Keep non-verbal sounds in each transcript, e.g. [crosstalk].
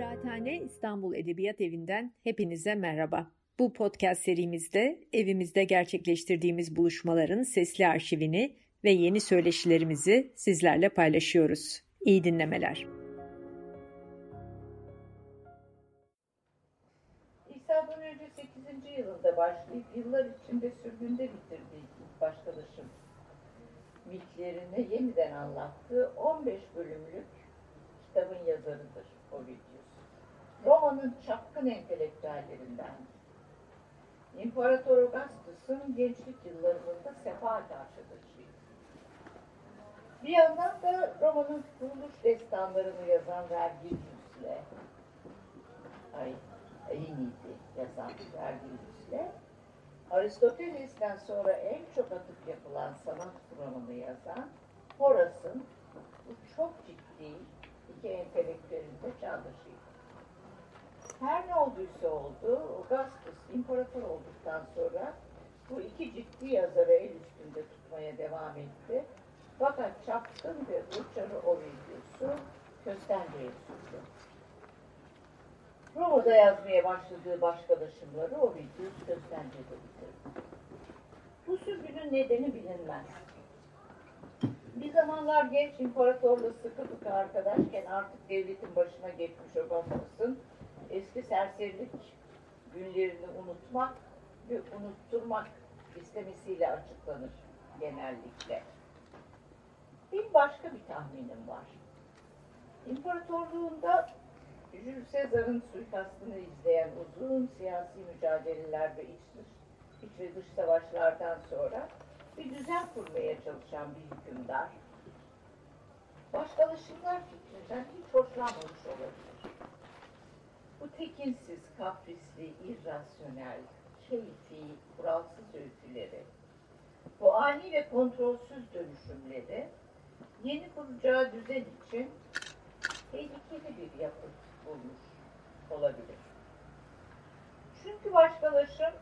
Kıraathane İstanbul Edebiyat Evi'nden hepinize merhaba. Bu podcast serimizde evimizde gerçekleştirdiğimiz buluşmaların sesli arşivini ve yeni söyleşilerimizi sizlerle paylaşıyoruz. İyi dinlemeler. İsa'dan önce 8. yılında başlayıp yıllar içinde sürgünde bitirdiği başkalaşım mitlerini yeniden anlattığı 15 bölümlük kitabın yazarıdır Ovidius. Roma'nın çapkın entelektüellerinden İmparator Augustus'un gençlik yıllarında sefahat arkadaşıydı. Bir yandan da Roma'nın kuruluş destanlarını yazan Vergilius'le ay, Aeneid'i yazan Vergilius'le Aristoteles'ten sonra en çok atıp yapılan sanat kuramını yazan Horace'ın bu çok ciddi iki entelektüelin de çağdaşıydı. Her ne olduysa oldu, Augustus imparator olduktan sonra bu iki ciddi yazarı el üstünde tutmaya devam etti. Fakat çapkın ve uçarı Ovidius'u köstence'ye sürdü. Roma'da yazmaya başladığı başkalaşımları Ovidius köstence'de bitirdi. Bu sürgünün nedeni bilinmez. Bir zamanlar genç imparatorla sıkı fıkı arkadaşken artık devletin başına geçmiş Augustus'un eski serserilik günlerini unutmak ve unutturmak istemesiyle açıklanır genellikle. Bir başka bir tahminim var. İmparatorluğunda Jules Caesar'ın suikastını izleyen uzun siyasi mücadeleler ve iç, iç ve dış savaşlardan sonra bir düzen kurmaya çalışan bir hükümdar, başkalaşımlar fikrinden hiç hoşlanmamış olabilir. Bu tekinsiz, kaprisli, irrasyonel, keyfi, kuralsız öyküleri, bu ani ve kontrolsüz dönüşümleri yeni kuracağı düzen için tehlikeli bir yapı bulmuş olabilir. Çünkü başkalaşım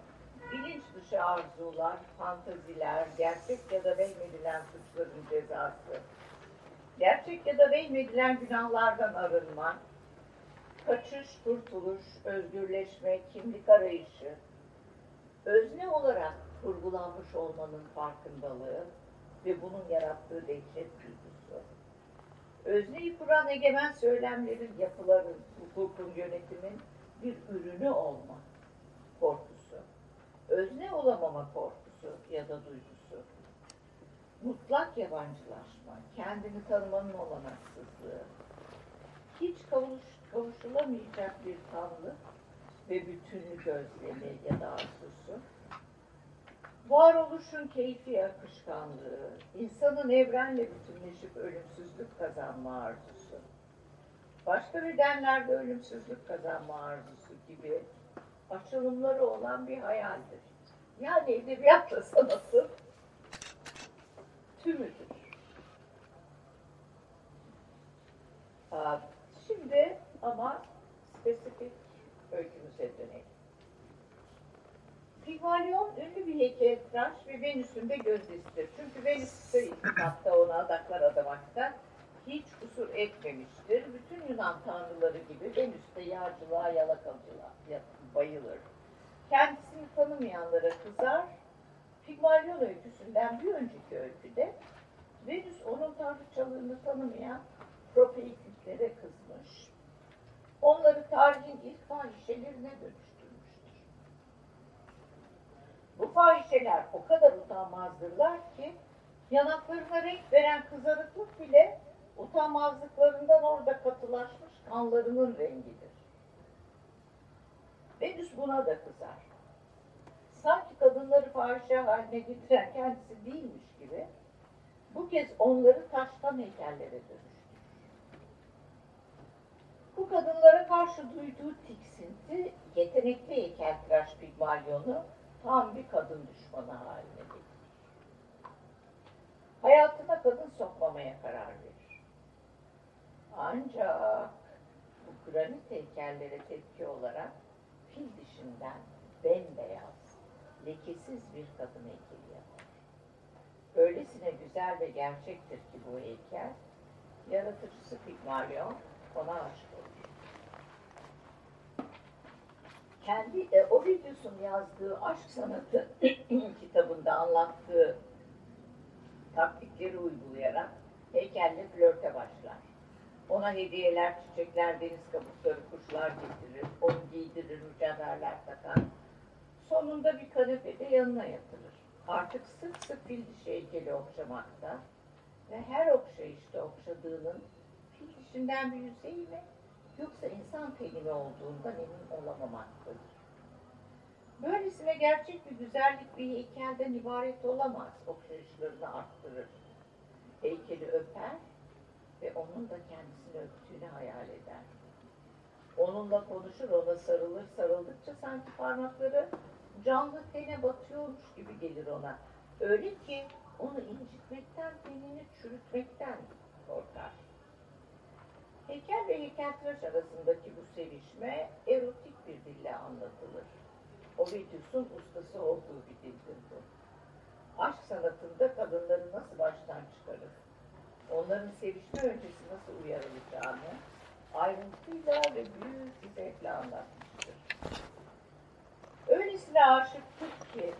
bilinç dışı arzular, fantaziler, gerçek ya da vehmedilen suçların cezası, gerçek ya da vehmedilen günahlardan arınma, kaçış, kurtuluş, özgürleşme, kimlik arayışı, özne olarak kurgulanmış olmanın farkındalığı ve bunun yarattığı dehşet duygusu, özneyi kuran egemen söylemlerin, yapıların, hukukun, yönetimin bir ürünü olma korkusu, özne olamama korkusu ya da duygusu, mutlak yabancılaşma, kendini tanımanın olanaksızlığı, hiç kavuş, kavuşulamayacak bir tanrı ve bütünlük özlemi ya da arzusu, varoluşun keyfi akışkanlığı, insanın evrenle bütünleşip ölümsüzlük kazanma arzusu, başka bedenlerde ölümsüzlük kazanma arzusu gibi açılımları olan bir hayaldir. Yani edebiyatla [laughs] sanatın tümüdür. Şimdi ama spesifik öykümüze dönelim. Pigmalion ünlü bir heykeltıraş ve Venüs'ün de gözdesidir. Çünkü Venüs ise kitapta ona adaklar adamakta hiç kusur etmemiştir. Bütün Yunan tanrıları gibi Venüs de yağcılığa, yalakalıcılığa bayılır. Kendisini tanımayanlara kızar. Pigmalion öyküsünden bir önceki öyküde Venüs onun tanrıçalığını tanımayan propeiklere kızmış. Onları tarihin ilk fahişelerine dönüştürmüştür. Bu fahişeler o kadar utanmazdırlar ki yanaklarına renk veren kızarıklık bile utanmazlıklarından orada katılaşmış kanlarının rengidir. Venüs buna da kızar. Sanki kadınları fahişe haline getiren kendisi değilmiş gibi bu kez onları taştan heykellere dönüştürür. Bu kadınlara karşı duyduğu tiksinti yetenekli heykeltıraş Pigmalion'u tam bir kadın düşmanı haline getirir. Hayatına kadın sokmamaya karar verir. Ancak bu granit heykellere tepki olarak fil dişinden bembeyaz, lekesiz bir kadın heykeli yapar. Öylesine güzel ve gerçektir ki bu heykel, yaratıcısı Pigmalion ona aşık olur. kendi e, Ovidius'un yazdığı aşk sanatı [clears throat] kitabında anlattığı taktikleri uygulayarak heykelle flörte başlar. Ona hediyeler, çiçekler, deniz kabukları, kuşlar getirir, onu giydirir, mücevherler takar. Sonunda bir kanepede yanına yatırır. Artık sık sık fil dişi heykeli okşamakta ve her okşayışta okşadığının bir yüzeyi mi yoksa insan teni mi olduğundan emin olamamaktadır. Böylesine gerçek bir güzellik bir heykelden ibaret olamaz. Okşayışlarını arttırır. Heykeli öper ve onun da kendisini öptüğünü hayal eder. Onunla konuşur, ona sarılır, sarıldıkça sanki parmakları canlı tene batıyormuş gibi gelir ona. Öyle ki onu incitmekten, tenini çürütmekten. Heykel ve heykeltıraş arasındaki bu sevişme erotik bir dille anlatılır. Ovidius'un ustası olduğu bir dildir bu. Aşk sanatında kadınları nasıl baştan çıkarır, onların sevişme öncesi nasıl uyarılacağını ayrıntıyla ve büyük bir zevkle anlatmıştır. Öylesine aşıktır ki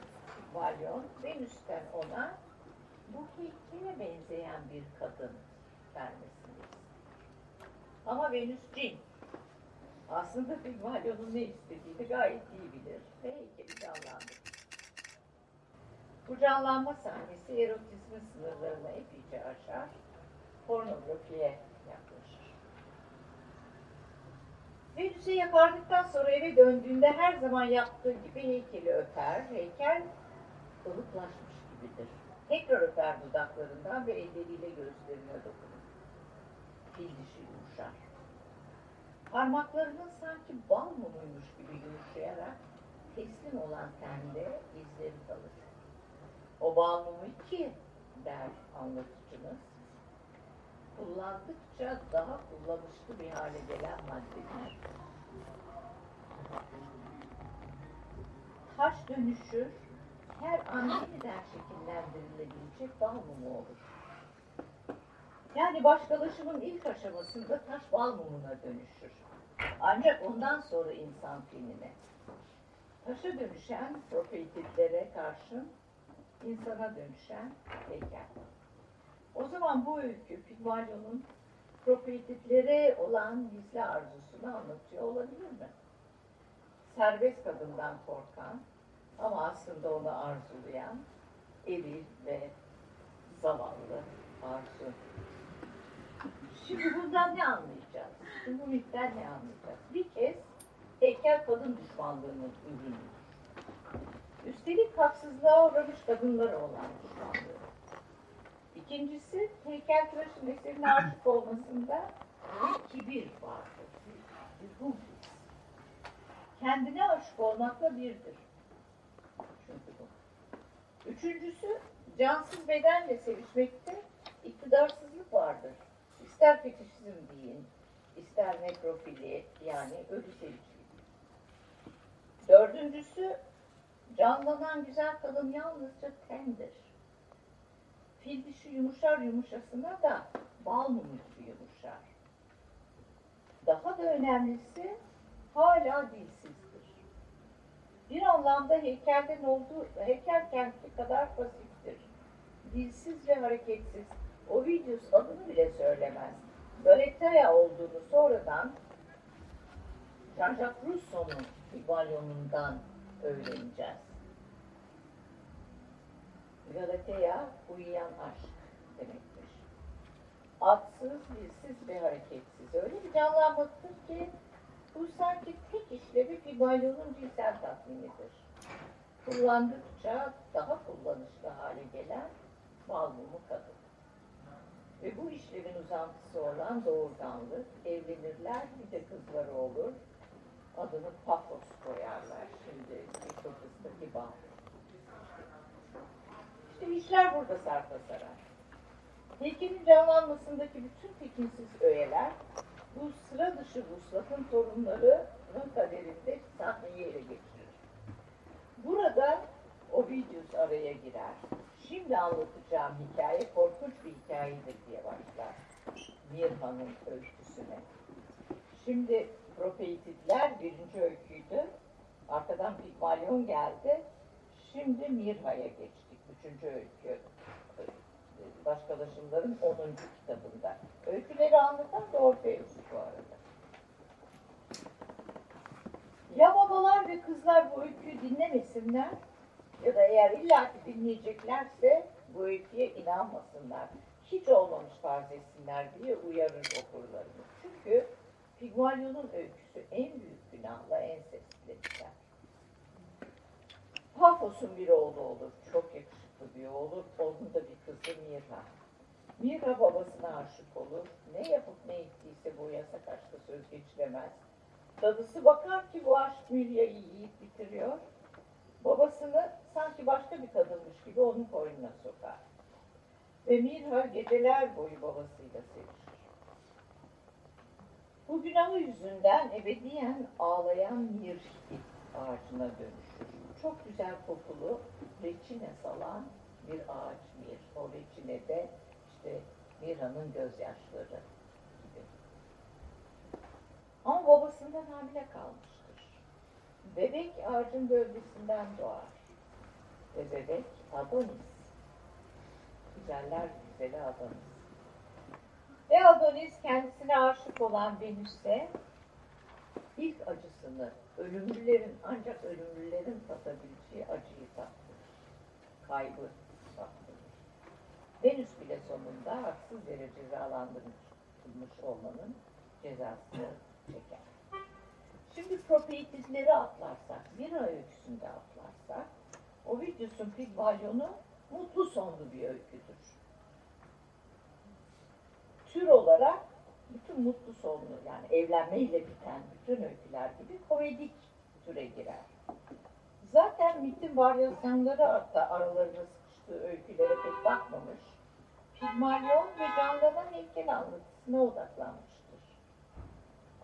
Valyon, Venüs'ten ona bu heykele benzeyen bir kadın vermesini Ama Venüs cin. Aslında [laughs] Pigmalyon'un ne istediğini gayet iyi bilir ve heykeli canlandırır. Bu canlanma sahnesi erotizmin sınırlarını epeyce aşar, pornografiye yaklaşır. Venüs'e yakardıktan sonra eve döndüğünde her zaman yaptığı gibi heykeli öper. Heykel ılıklaşmış gibidir. Tekrar öper dudaklarından ve elleriyle gözlerine dokunur. Fil dişi yumuşar. Parmaklarının sanki bal mumuymuş gibi yumuşayarak teslim olan tende izleri kalır. O bal mumu ki der anlatıcımız, kullandıkça daha kullanışlı bir hale gelen maddedir. Taş dönüşür, her an yeniden şekillendirilebilecek bal mumu olur. Yani başkalaşımın ilk aşamasında taş bal mumuna dönüşür. Ancak ondan sonra insan tenine. Taşa dönüşen prototiplere karşın insana dönüşen heykel. O zaman bu öykü Pygmalion'un prototiplere olan gizli arzusunu anlatıyor olabilir mi? Serbest kadından korkan ama aslında onu arzulayan eril ve zavallı arzu. Şimdi bundan ne anlayacağız? Bu mitten ne anlayacağız? Bir kez heykel kadın düşmanlığının ürünüdür. Üstelik haksızlığa uğramış kadınlara olan düşmanlığı. İkincisi heykeltıraşın eserine aşık olmasında bir kibir vardır. Bir, bir Kendine aşık olmakla birdir. Çünkü bu. Üçüncüsü cansız bedenle sevişmekte iktidarsızlık vardır. İster fetişizm deyin, ister nekrofili yani ölü sevişlik. Dördüncüsü canlanan güzel kadın yalnızca tendir. Fil dişi yumuşar yumuşasına da bal gibi yumuşar. Daha da önemlisi hala dilsizdir. Bir anlamda heykelden olduğu, heykel kenti kadar pasiftir. Dilsiz ve hareketsiz. Ovidius adını bile söylemez. Galatea olduğunu sonradan Jean-Jacques Rousseau'nun Hivalyon'undan öğreneceğiz. Galatea uyuyan aşk demektir. Atsız, dilsiz ve hareketsiz. Öyle bir canlanmaktır ki bu sanki tek işlevi Figalyon'un cinsel tatminidir. Kullandıkça daha kullanışlı hale gelen balmumu kadın. Ve bu işlevin uzantısı olan doğurganlık, evlenirler, bir de kızları olur. Adını Pafos koyarlar şimdi Kıbrıs'taki bağ. İşte işler burada sarpa sarar. Heykelin canlanmasındaki bütün tekinsiz öğeler bu sıra dışı vuslatın torunlarının kaderinde sahneyi ele geçirir. Burada Ovidius araya girer. Şimdi anlatacağım hikaye korkunç bir hikayedir. Mirhan'ın öyküsüne. Şimdi Propeitidler birinci öyküydü. Arkadan Pigmalyon geldi. Şimdi Mirha'ya geçtik. Üçüncü öykü. Başkalaşımların 10. kitabında. Öyküleri anlatan da Orpheus bu arada. Ya babalar ve kızlar bu öyküyü dinlemesinler ya da eğer illaki dinleyeceklerse bu öyküye inanmasınlar. Hiç olmamış farz etsinler diye uyarır okurlarını. Çünkü Pigmalion'un öyküsü en büyük günahla en sesli biter. Pafos'un bir oğlu olur. Çok yakışıklı bir oğlu. Onun da bir kızı Mirha. Mirha babasına aşık olur. Ne yapıp ne ettiyse bu yasak aşkta söz geçiremez. Dadısı bakar ki bu aşk Mirya'yı yiyip bitiriyor. Babasını sanki başka bir kadınmış gibi onun koynuna sokar. Ve Mirha geceler boyu babasıyla sevişir. Bu günahı yüzünden ebediyen ağlayan Mir ağacına dönüşür. Çok güzel kokulu reçine salan bir ağaç Mir. O reçine de işte Mira'nın gözyaşları gibi. Ama babasından hamile kalmıştır. Bebek ağacın gövdesinden doğar. Ve bebek Adonis. Güzeller güzeli Adonis. Ve Adonis kendisine aşık olan Venüs'e ilk acısını ölümlülerin ancak ölümlülerin tatabileceği acıyı tattırır. Kaybı tattırır. Venüs bile sonunda haksız yere cezalandırılmış olmanın cezasını çeker. Şimdi propeitizleri atlarsak, bir öyküsünde atlarsak, Ovidius'un Pigmalion'u mutlu sonlu bir öyküdür. Tür olarak bütün mutlu sonlu yani evlenmeyle biten bütün öyküler gibi komedik türe girer. Zaten mitin varyasyonları da aralarına sıkıştığı öykülere pek bakmamış. Pigmalion ve canlanan heykel anlatısına odaklanmıştır.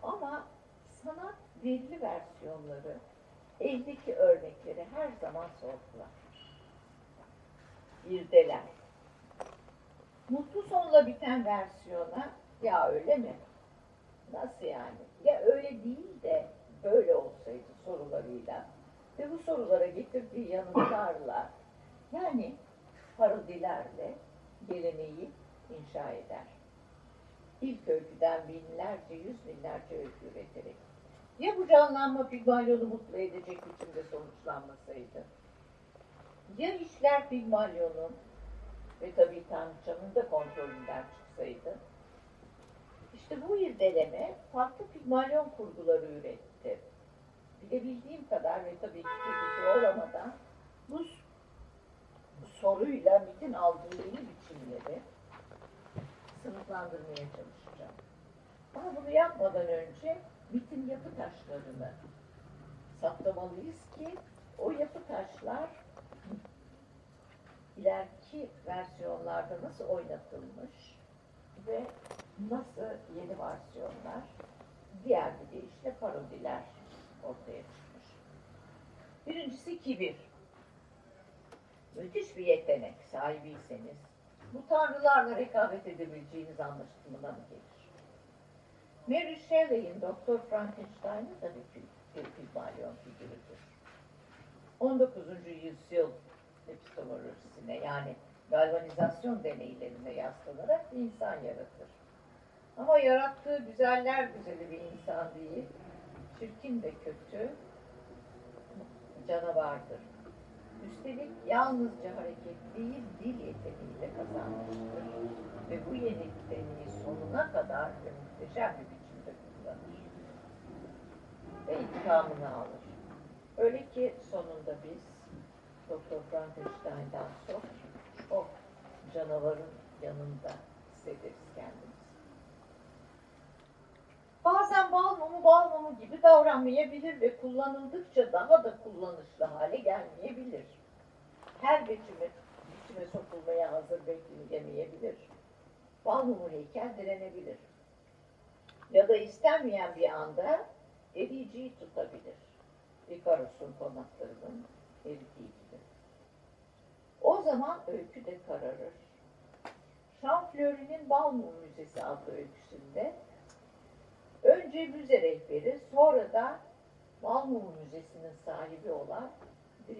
Ama sanat belli versiyonları, eldeki örnekleri her zaman sorgular. İrdeler. Mutlu sonla biten versiyona ya öyle mi? Nasıl yani? Ya öyle değil de böyle olsaydı sorularıyla ve bu sorulara getirdiği yanıtlarla yani parodilerle geleneği inşa eder. İlk öyküden binlerce, yüz binlerce öykü üreterek. Ya bu canlanma Pigmalion'u mutlu edecek biçimde sonuçlanmasaydı? Ya işler Pigmalion'un ve tabii Tanrıçanın da kontrolünden çıksaydı? İşte bu irdeleme farklı Pigmalion kurguları üretti. Bilebildiğim kadar ve tabii ki bilgi olamadan bu soruyla MIT'in aldığı yeni biçimleri sınıflandırmaya çalışacağım. Ama bunu yapmadan önce MIT'in yapı taşlarını saptamalıyız ki o yapı taşlar ileriki versiyonlarda nasıl oynatılmış ve nasıl yeni versiyonlar, diğer bir deyişle parodiler ortaya çıkmış. Birincisi kibir. Müthiş bir yetenek sahibiyseniz bu tanrılarla rekabet edebileceğiniz anlaşılmına mı gelir? Mary Shelley'in Doktor Frankenstein'ı da bir, bir Pygmalion figürüdür. 19. yüzyıl epistemolojisine yani galvanizasyon deneylerine yaslanarak bir insan yaratır. Ama yarattığı güzeller güzeli bir insan değil, çirkin ve kötü canavardır. Üstelik yalnızca hareket değil, dil yeteneğiyle kazanmıştır. Ve bu yeteneği sonuna kadar ve muhteşem bir biçimde kullanır. Ve intikamını alır. Öyle ki sonunda biz Doktor Frankenstein'dan çok, çok canavarın yanında hissederiz kendimizi. Bazen bal mumu bal mumu gibi davranmayabilir ve kullanıldıkça daha da kullanışlı hale gelmeyebilir. Her biçime, biçime sokulmaya hazır bekleyemeyebilir. Bal mumu heykel direnebilir. Ya da istenmeyen bir anda ericiyi tutabilir. Ikarus'un konaklarının eridiği. O zaman öykü de kararır. Şanflöri'nin Bal Mumu Müzesi adlı öyküsünde önce müze rehberi sonra da Balmumu Müzesi'nin sahibi olan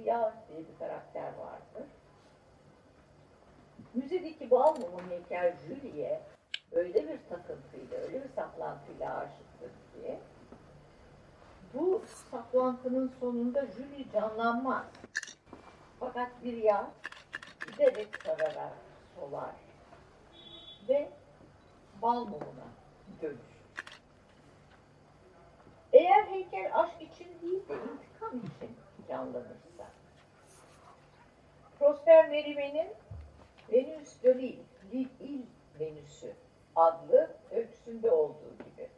Yağ diye bir karakter vardır. Müzedeki Balmum'un heykel Julie öyle bir takıntıyla, öyle bir saplantıyla aşıktır ki bu saplantının sonunda Julie canlanmaz. Fakat bir yağ giderek sararak solar ve bal mumuna dönüşür. Eğer heykel aşk için değil de intikam için canlanırsa, Prosper Merime'nin Venüs de Lille, Lille Venüsü adlı öyküsünde olduğu gibi.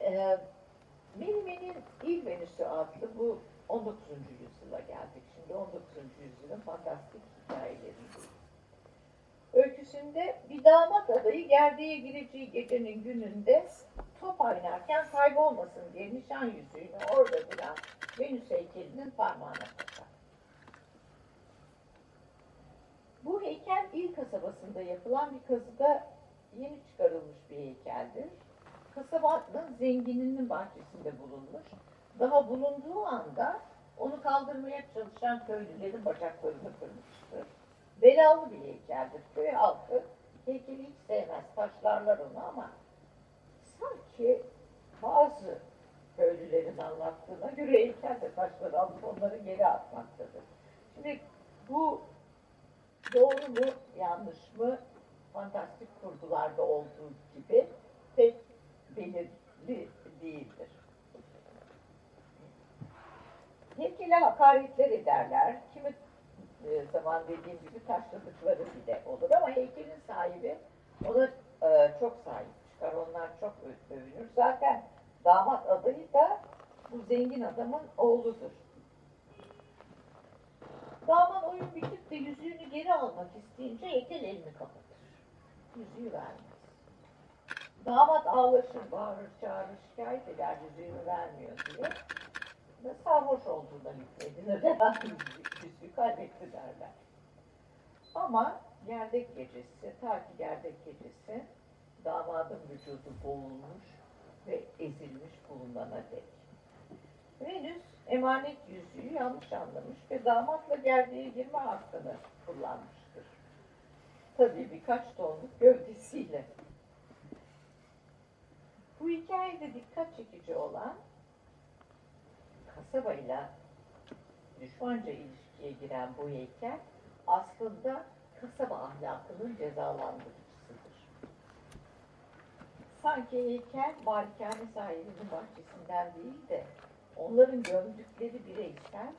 Ee, Merime'nin İl Venüsü adlı bu 19. yüzyıla geldik. Şimdi 19. yüzyılın fantastik hikayelerindeyiz. Öyküsünde bir damat adayı gerdeğe gireceği gecenin gününde top oynarken kaybolmasın diye nişan yüzüğünü orada duran Venüs heykelinin parmağına takar. Bu heykel il kasabasında yapılan bir kazıda yeni çıkarılmış bir heykeldir. Kasabanın zengininin bahçesinde bulunmuş. Daha bulunduğu anda onu kaldırmaya çalışan köylülerin bacaklarını kırmıştır. Belalı bir heykeldir. Köy halkı heykeli hiç sevmez. Taşlarlar onu ama sanki bazı köylülerin anlattığına göre heykel de taşları alıp onları geri atmaktadır. Şimdi bu doğru mu yanlış mı fantastik kurgularda olduğu gibi pek belirli değildir. Heykele hakaretler ederler. Kimi e, zaman dediğim gibi taşladıkları bile olur ama heykelin sahibi ona e, çok sahip çıkar. Onlar çok övünür. Zaten damat adayı da bu zengin adamın oğludur. Damat oyun bitip de yüzüğünü geri almak isteyince heykel elini kapatır. Yüzüğü vermez. Damat ağlaşır, bağırır, çağırır, şikayet eder yüzüğünü vermiyor diye. Ve sarhoş olduğuna hükmedilir. [laughs] Yüzüğü kaybetti derler. Ama gerdek gecesi, ta ki gerdek gecesi damadın vücudu boğulmuş ve ezilmiş bulunana dek. Venüs emanet yüzüğü yanlış anlamış ve damatla gerdeğe girme hakkını kullanmıştır. Tabii birkaç tonluk gövdesiyle. Bu hikayede dikkat çekici olan kasabayla düşmanca ilişkiye giren bu heykel aslında kasaba ahlakının cezalandırıcısıdır. Sanki heykel malikane sahibinin bahçesinden değil de onların gömdükleri bireysel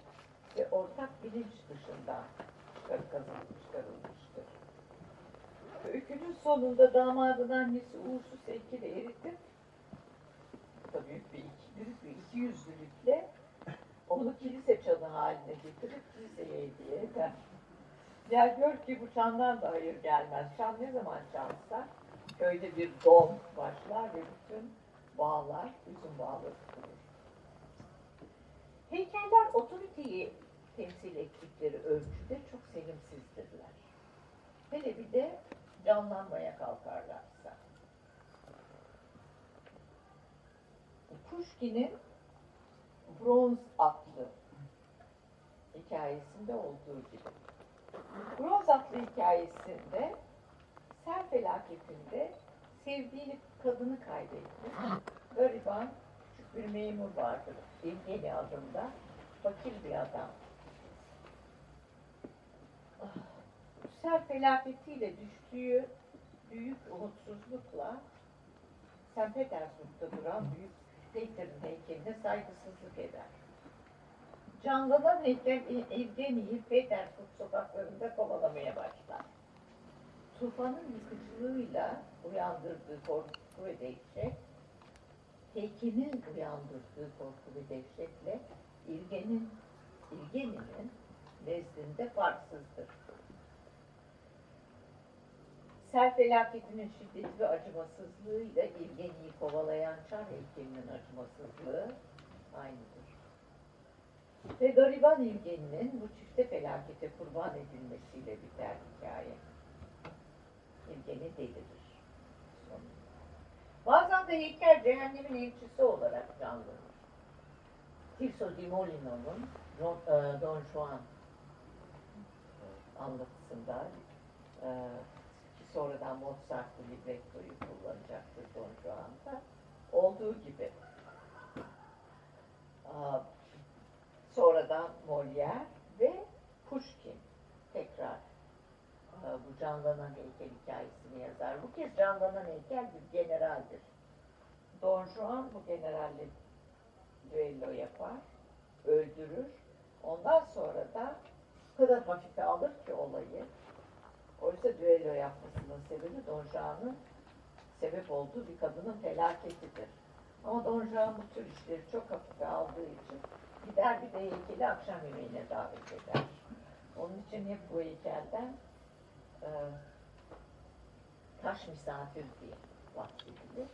ve ortak bilinç dışında çıkarılmıştır. Öykünün sonunda damadın annesi uğursuz heykeli eritip da büyük bir iki, büyük bir iki yüzlülükle onu kilise çanı haline getirip kiliseye hediye eder. Ya gör ki bu çandan da hayır gelmez. Çan ne zaman çalsa köyde bir dom başlar ve bütün bağlar, üzüm bağları kurur. Heykeller otoriteyi temsil ettikleri ölçüde çok sevimsizdirler. Hele bir de canlanmaya kalkarlarsa. Pushkin'in Bronz atlı hikayesinde olduğu gibi. Bronz atlı hikayesinde sel felaketinde sevdiğini kadını kaybetmiş. Gariban küçük bir memur vardır. Bilgeli adında. Fakir bir adam. Ah, Sel felaketiyle düştüğü büyük umutsuzlukla St. Petersburg'da duran büyük Peter'in heykeline saygısızlık eder. Canlanan heykel Evgeni'yi Petersburg sokaklarında kovalamaya başlar. Tufanın yıkıcılığıyla uyandırdığı korku ve dehşet, heykelin uyandırdığı korku ve dehşetle İlgen'in, İlgeni'nin nezdinde farksızdır. Sel felaketinin şiddeti ve acımasızlığıyla İlgeni'yi kovalayan çar heykelinin acımasızlığı aynıdır. Ve gariban İlgeni'nin bu çifte felakete kurban edilmesiyle biter hikaye. İlgeni. Sonunda. Bazen de heykel cehennemin elçisi olarak canlanır. Tirso di Molino'nun Don, e, Don Juan anlatısında e, sonradan Mozart'lı librettoyu kullanacaktır Don Juan'da olduğu gibi sonradan Molière ve Pushkin tekrar bu canlanan heykel hikayesini yazar. Bu kez canlanan heykel bir generaldir. Don Juan bu generalle düello yapar, öldürür. Ondan sonra da o kadar hafife alır ki olayı. Oysa düello yapmasının sebebi Don Juan'ın sebep olduğu bir kadının felaketidir. Ama Don Juan bu tür işleri çok hafife aldığı için gider bir de heykeli akşam yemeğine davet eder. Onun için hep bu heykelden e, taş misafir diye bahsedilir.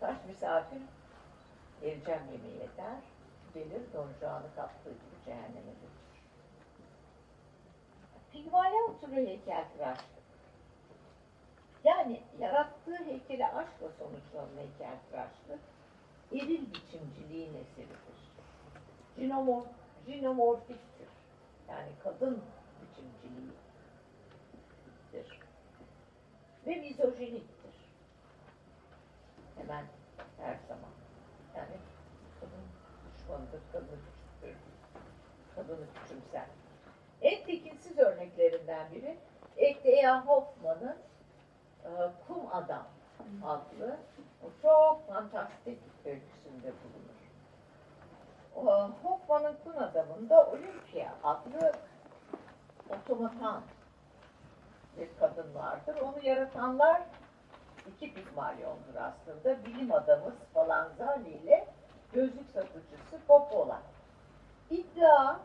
Taş misafir geleceğim yemeği eder, gelir Don Juan'ı kaptığı gibi cehenneme Pigmalion türü heykeltıraşlık. Yani yarattığı heykeli aşkla sonuçlanan heykeltıraşlık eril biçimciliğin eseridir. Jinomorf, jinomorfiktir. Yani kadın biçimciliğidir. Ve mizojiniktir. Hemen her zaman. Yani kadın düşmanıdır, kadını küçüktür, kadını küçümser. En tekinsiz örneklerinden biri Ekteya Hoffman'ın e, Kum Adam adlı o çok fantastik öyküsünde bulunur. O, Hoffman'ın Kum Adamı'nda Olympia adlı otomatan bir kadın vardır. Onu yaratanlar iki Pigmalyon'dur aslında. Bilim adamı Spallanzani ile gözlük satıcısı Popola. İddia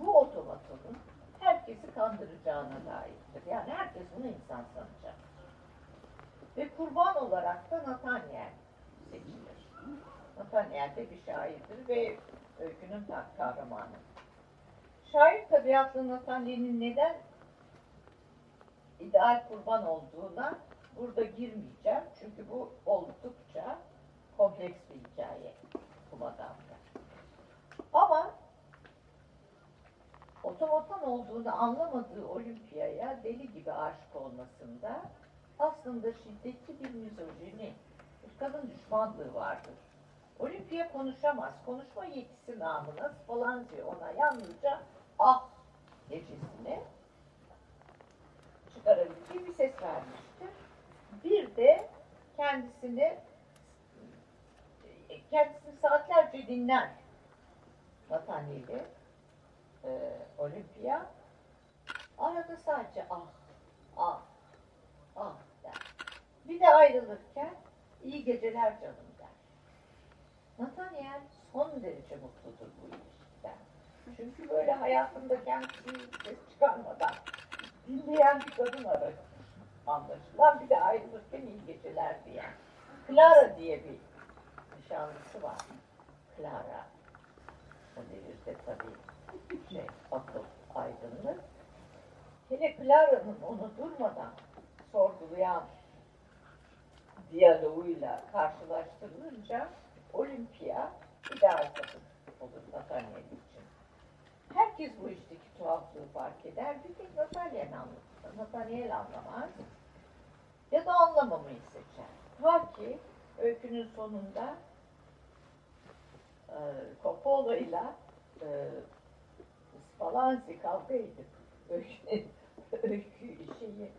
bu otomatonun herkesi kandıracağına dairdir. Yani herkes bunu insan sanacak. Ve kurban olarak da Nathaniel seçilir. Nathaniel de bir şairdir ve öykünün kahramanı. Şair tabiatlı Nathaniel'in neden ideal kurban olduğuna burada girmeyeceğim. Çünkü bu oldukça kompleks bir hikaye Kumadam'da. Ama otomotan olduğunu anlamadığı Olimpiya'ya deli gibi aşık olmasında aslında şiddetli bir mizojini, kadın düşmanlığı vardır. Olimpiya konuşamaz. Konuşma yetisi namına Spallanzani ona yalnızca ah gecesine çıkarabileceği bir ses vermiştir. Bir de kendisini kendisini saatlerce dinler Nathaniel'i e, Olimpiya arada sadece ah ah ah der. Bir de ayrılırken iyi geceler canım der. Nathaniel son derece mutludur bu ilişkiden. Çünkü böyle hayatında kendisini ses çıkarmadan dinleyen bir kadın arar anlaşılan. Bir de ayrılırken iyi geceler diyen. Clara diye bir nişanlısı var. Clara. O devirde tabii şey, akıl aydınlık. Hele Clara'nın onu durmadan sorgulayan diyaloğuyla karşılaştırılınca Olimpia ideal kadın olur Nathaniel için. Herkes bu işteki tuhaflığı fark eder. Bir tek Nathaniel anlatır. Nathaniel anlamaz. Ya da anlamamayı seçer. Ta ki öykünün sonunda e, Coppola ile Spallanzani kavga öykü, [laughs] öykü şeyi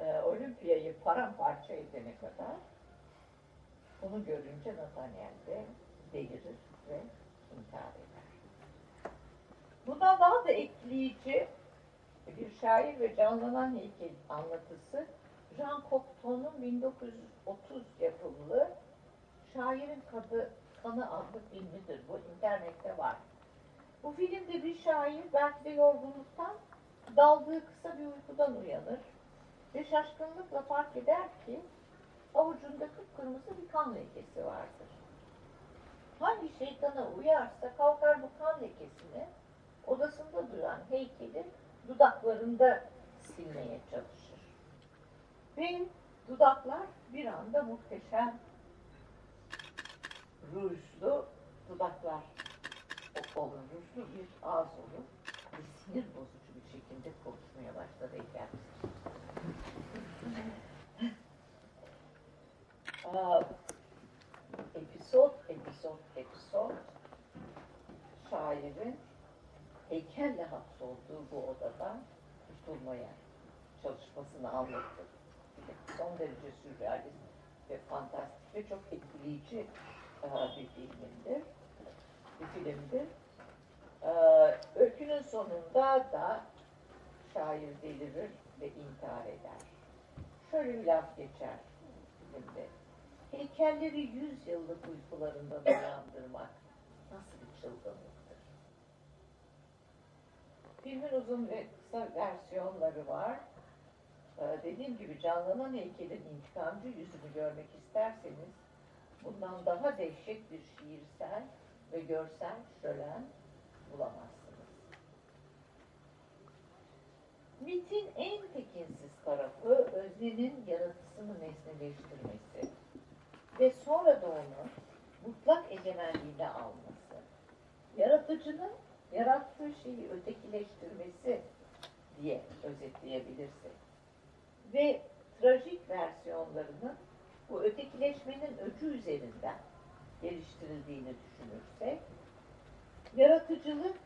e, Olimpiyayı paramparça edene kadar bunu görünce Nathaniel de delirir ve intihar eder. Bundan daha da etkileyici bir şair ve canlanan heykel anlatısı Jean Cocteau'nun 1930 yapımlı Şairin Kadı, Kanı adlı filmidir. Bu internette var. Bu filmde bir şair belki de yorgunluktan daldığı kısa bir uykudan uyanır ve şaşkınlıkla fark eder ki avucunda kıpkırmızı bir kan lekesi vardır. Hangi şeytana uyarsa kalkar bu kan lekesini odasında duran heykelin dudaklarında silmeye çalışır. Ve dudaklar bir anda muhteşem rujlu dudaklar ruhlu bir ağız olur ve sinir bozucu bir şekilde konuşmaya başladı. Aa, episod, episod, episod şairin heykelle hapsolduğu bu odada kurtulmaya çalışmasını anlatır. Son derece sürrealist ve fantastik ve çok etkileyici bir filmdir. Bir filmdir. E, öykünün sonunda da şair delirir ve intihar eder. Şöyle bir laf geçer filmde. Heykelleri yüz yıllık uykularından uyandırmak nasıl bir çılgınlıktır. Filmin uzun ve kısa versiyonları var. Ee, dediğim gibi canlanan heykelin intikamcı yüzünü görmek isterseniz bundan daha dehşet bir şiirsel ve görsel şölen bulamazsınız. Mitin en tekinsiz tarafı öznenin yaratısını nesneleştirmesi ve sonra da onu mutlak egemenliğine alması. Yaratıcının yarattığı şeyi ötekileştirmesi diye özetleyebilirsek. Ve trajik versiyonlarının bu ötekileşmenin öcü üzerinden geliştirildiğini düşünürsek, yaratıcılık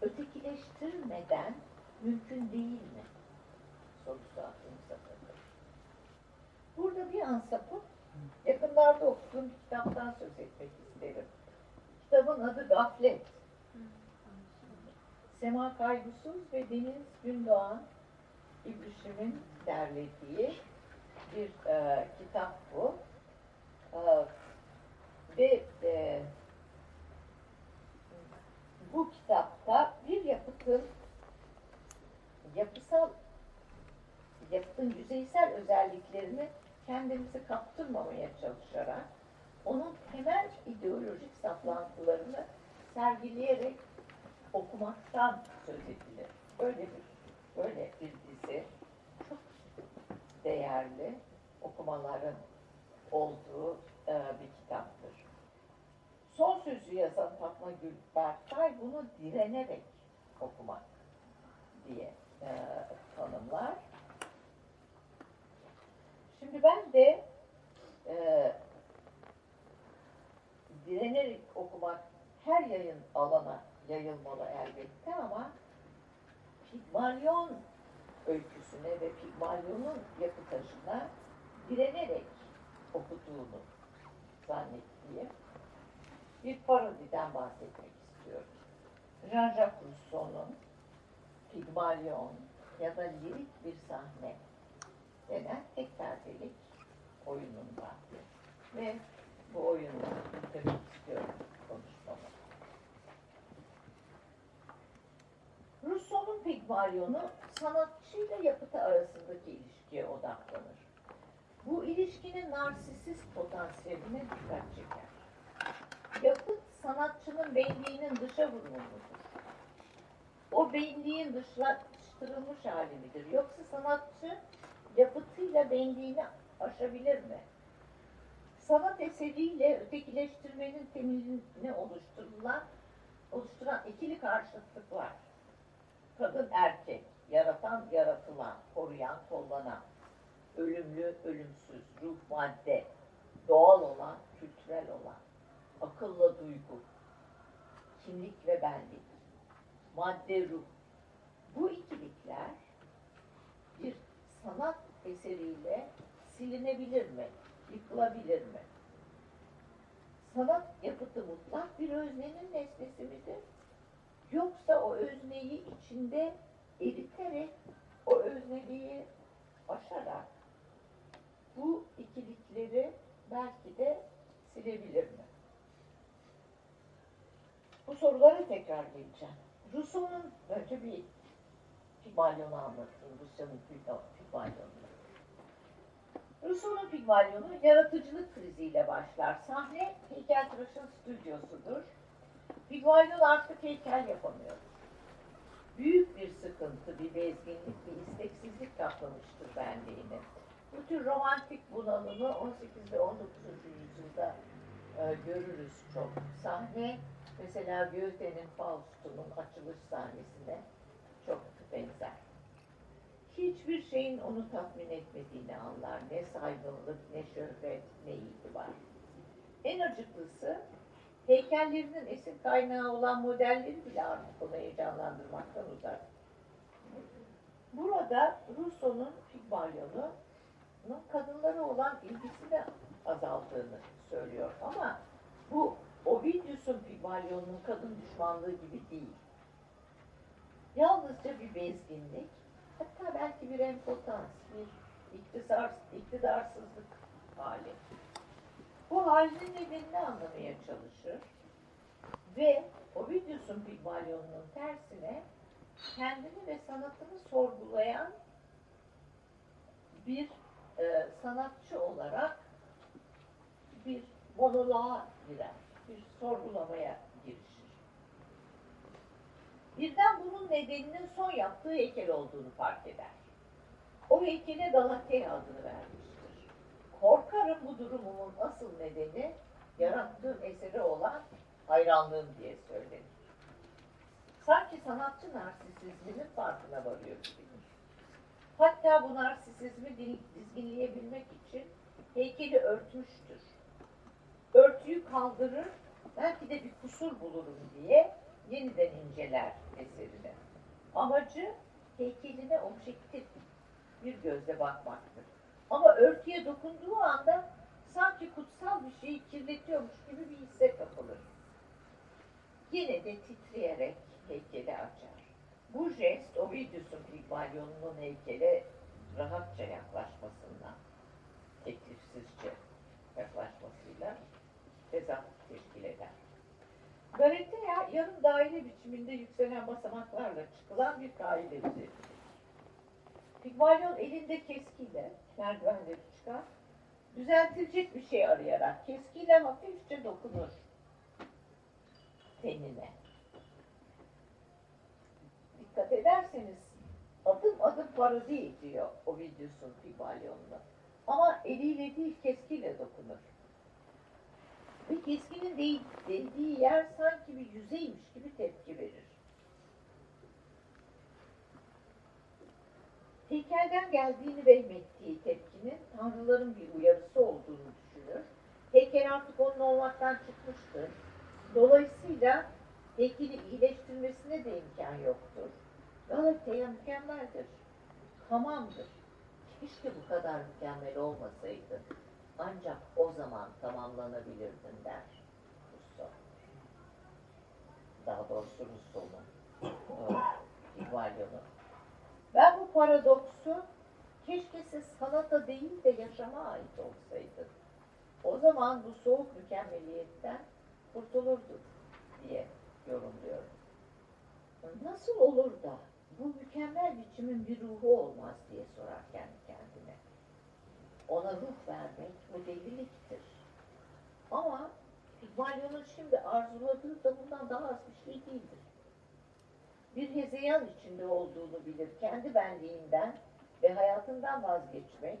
ötekileştirmeden mümkün değil mi? Sorusu aklımıza takılır. Burada bir an sapıp yakınlarda okuduğum kitaptan söz etmek isterim. Kitabın adı Gaflet. Sema Kaygısız ve Deniz Gündoğan İbrişim'in derlediği bir e, kitap bu. E, ve e, bu kitapta bir yapıtın yapısal yapıtın yüzeysel özelliklerini kendimizi kaptırmamaya çalışarak onun temel ideolojik saplantılarını sergileyerek okumaktan söz edilir. Böyle bir böyle bir dizi çok değerli okumaların olduğu e, bir kitaptır. Son sözü yazan Fatma Gül Berkay bunu direnerek okumak diye e, tanımlar. Şimdi ben de e, direnerek okumak her yayın alana yayılmalı elbette ama Pigmalyon öyküsüne ve Pigmalyon'un yapı taşına direnerek okuduğunu zannettiğim bir parodiden bahsetmek istiyorum. Jean-Jacques Rousseau'nun Pigmalyon ya da lirik bir sahne denen tek perdelik oyununda ve bu oyunu bitirmek istiyorum konuşmamı. Rousseau'nun Pigmalyon'u sanatçıyla yapıtı arasındaki ilişkiye odaklanır. Bu ilişkinin narsisist potansiyeline dikkat çeker. Yapıt sanatçının benliğinin dışa vurumludur. O benliğin dışlaştırılmış hali midir? Yoksa sanatçı yapıtıyla benliğini aşabilir mi? Sanat eseriyle ötekileştirmenin temelini oluşturulan, oluşturan ikili karşıtlık var. Kadın erkek, yaratan yaratılan, koruyan kollanan, ölümlü ölümsüz, ruh madde, doğal olan, kültürel olan, akılla duygu, kimlik ve benlik, madde ruh. Bu ikilikler bir sanat eseriyle silinebilir mi? Yıkılabilir mi? Sanat yapıtı mutlak bir öznenin nesnesi midir? Yoksa o özneyi içinde eriterek, o özneliği aşarak bu ikilikleri belki de silebilir mi? Bu sorulara tekrar geleceğim. Rousseau'nun önce bir Pigmalion'u anlatayım. Rusya'nın Pigmalion'u. Rousseau'nun Pigmalion'u yaratıcılık kriziyle başlar. Sahne heykeltıraşın stüdyosudur. Pigmalion artık heykel yapamıyor. Büyük bir sıkıntı, bir bezginlik, bir isteksizlik kaplamıştır benliğini. Bu tür romantik bunalımı 18 ve 19. yüzyılda e, görürüz çok. Sahne Mesela Goethe'nin Faust'unun açılış sahnesine çok benzer. Hiçbir şeyin onu tatmin etmediğini anlar. Ne saygınlık, ne şöhret, ne itibar. En acıklısı heykellerinin esin kaynağı olan modelleri bile artık onu heyecanlandırmaktan uzak. Burada Rousseau'nun Pygmalion'un kadınlara olan ilgisini azaldığını söylüyor. Ama bu Ovidius'un Pygmalion'un kadın düşmanlığı gibi değil. Yalnızca bir bezginlik, hatta belki bir empotans, bir iktidar, iktidarsızlık hali. Bu halinin nedenini anlamaya çalışır ve Ovidius'un Pygmalion'un tersine kendini ve sanatını sorgulayan bir e, sanatçı olarak bir monoloğa girer, bir sorgulamaya girişir. Birden bunun nedeninin son yaptığı heykel olduğunu fark eder. O heykele Galatea adını vermiştir. Korkarım bu durumumun asıl nedeni yarattığım eseri olan hayranlığım diye söylenir. Sanki sanatçı narsisizminin farkına varıyor gibidir. Hatta bu narsisizmi dizginleyebilmek için heykeli örtmüştür. Örtüyü kaldırır, belki de bir kusur bulurum diye yeniden inceler eserini. Amacı heykeline objektif bir gözle bakmaktır. Ama örtüye dokunduğu anda sanki kutsal bir şeyi kirletiyormuş gibi bir hisse kapılır. Yine de titreyerek heykeli açar. Bu jest Ovidius'un Pygmalion'un heykele rahatça yaklaşmasından, teklifsizce yaklaşmasıyla tezat teşkil eder. Galatea yarım daire biçiminde yükselen basamaklarla çıkılan bir kaide üzeridir. Pygmalion elinde keskiyle merdivenleri çıkar, düzeltilecek bir şey arayarak keskiyle hafifçe dokunur tenine. Dikkat ederseniz adım adım parodi ediyor Ovidius'un Pygmalion'unu. Ama eliyle değil keskiyle dokunur. Ve keskinin değdiği yer sanki bir yüzeymiş gibi tepki verir. Heykelden geldiğini vehmettiği tepkinin tanrıların bir uyarısı olduğunu düşünür. Heykel artık onun olmaktan çıkmıştır. Dolayısıyla heykeli iyileştirmesine de imkan yoktur. Galatea mükemmeldir. Tamamdır. Keşke bu kadar mükemmel olmasaydı. Ancak o zaman tamamlanabilirdin der Rousseau. Daha doğrusu Rousseau'nun, Pygmalion'un. Ben bu paradoksu keşke siz sanata değil de yaşama ait olsaydı. O zaman bu soğuk mükemmeliyetten kurtulurduk diye yorumluyorum. Nasıl olur da bu mükemmel biçimin bir ruhu olmaz diye sorar kendi kendine. Ona ruh vermek bu deliliktir. Ama Pygmalion'un şimdi arzuladığı da bundan daha az bir şey değildir. Bir hezeyan içinde olduğunu bilir. Kendi benliğinden ve hayatından vazgeçmek,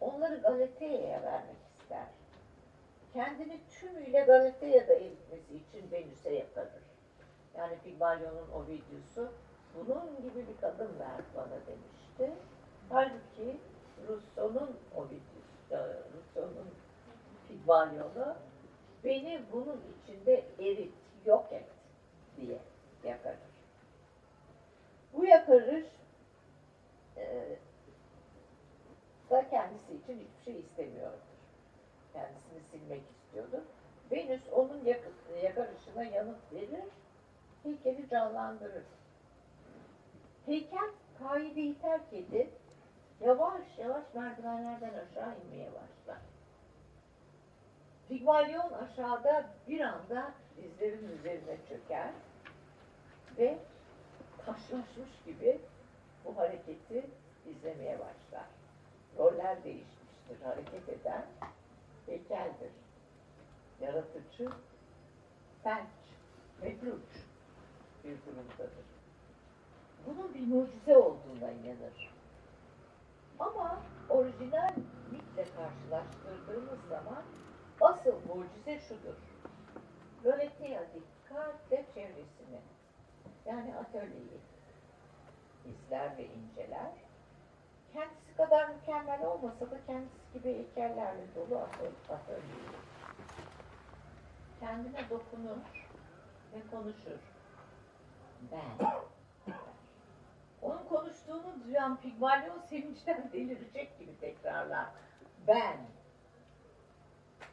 onları Galatea'ya vermek ister. Kendini tümüyle Galatea'da eritmesi için Venüs'e yakarır. Yani Pygmalion'un o videosu bunun gibi bir kadın ver bana demişti. Halbuki Rousseau'nun o videosu, Rousseau'nun Pygmalion'u beni bunun içinde erit, yok et diye yakarır. Bu yakarış e, da kendisi için hiçbir şey istemiyordur. Kendisini silmek istiyordu. Venüs onun yakarışına yanıt verir, heykeli canlandırır. Heykel kaideyi terk edip yavaş yavaş merdivenlerden aşağı inmeye başlar. Pygmalion aşağıda bir anda dizlerin üzerine çöker ve taşlaşmış gibi bu hareketi izlemeye başlar. Roller değişmiştir. Hareket eden heykeldir. Yaratıcı, felç, mebruç bir durumdadır. Bunun bir mucize olduğuna inanır. Ama orijinal mitle karşılaştırdığımız zaman asıl mucize şudur. Galatea dikkatle çevresini yani atölyeyi izler ve inceler. Kendisi kadar mükemmel olmasa da kendisi gibi heykellerle dolu atölyeyi. Kendine dokunur ve konuşur. Ben. [laughs] Onun konuştuğunu duyan Pigmalion sevinçten [laughs] delirecek gibi tekrarlar. Ben.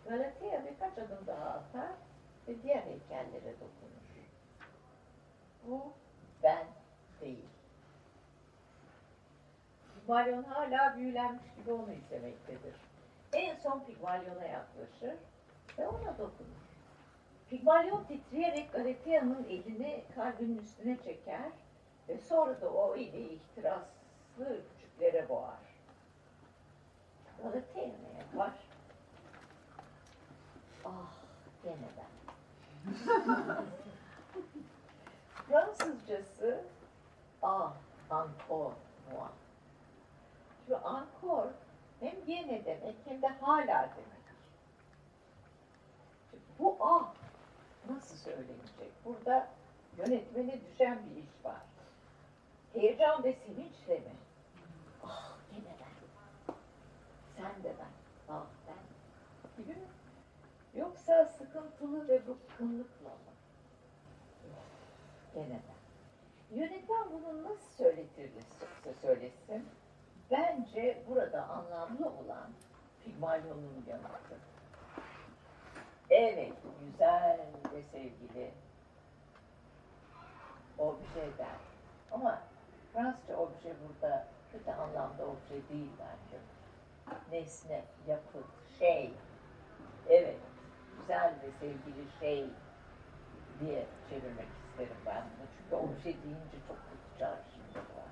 Galatea birkaç adım daha atar ve diğer heykellere dokunur. Bu ben değil. Pigmalion hala büyülenmiş gibi onu izlemektedir. En son Pigmalion'a yaklaşır ve ona dokunur. Pigmalion titreyerek Galatea'nın elini kalbinin üstüne çeker ve sonra da o eli ihtiraslı küçüklere boğar. Galatea ne yapar? Ah gene ben. Fransızcası ah encore moi. Şu encore hem gene demek hem de hala demek. Şimdi bu ah nasıl söylenecek? Burada yönetmene düşen bir iş var. Heyecan ve sevinçle mi? Ah gene ben. Sen de ben. Ah ben. Gibi mi? Yoksa sıkıntılı ve bıkkınlıkla mı? Gene ben. Yönetmen bunu nasıl söyletirse söylesin, bence burada anlamlı olan Pigmalion'un yanıtı. Evet, güzel ve sevgili objeden. Ama Fransızca obje burada kötü anlamda obje değil bence. Nesne, yapıt, şey. Evet, güzel ve sevgili şey diye çevirmek isterim ben bunu. Çünkü obje deyince çok kötü çağrışımda var.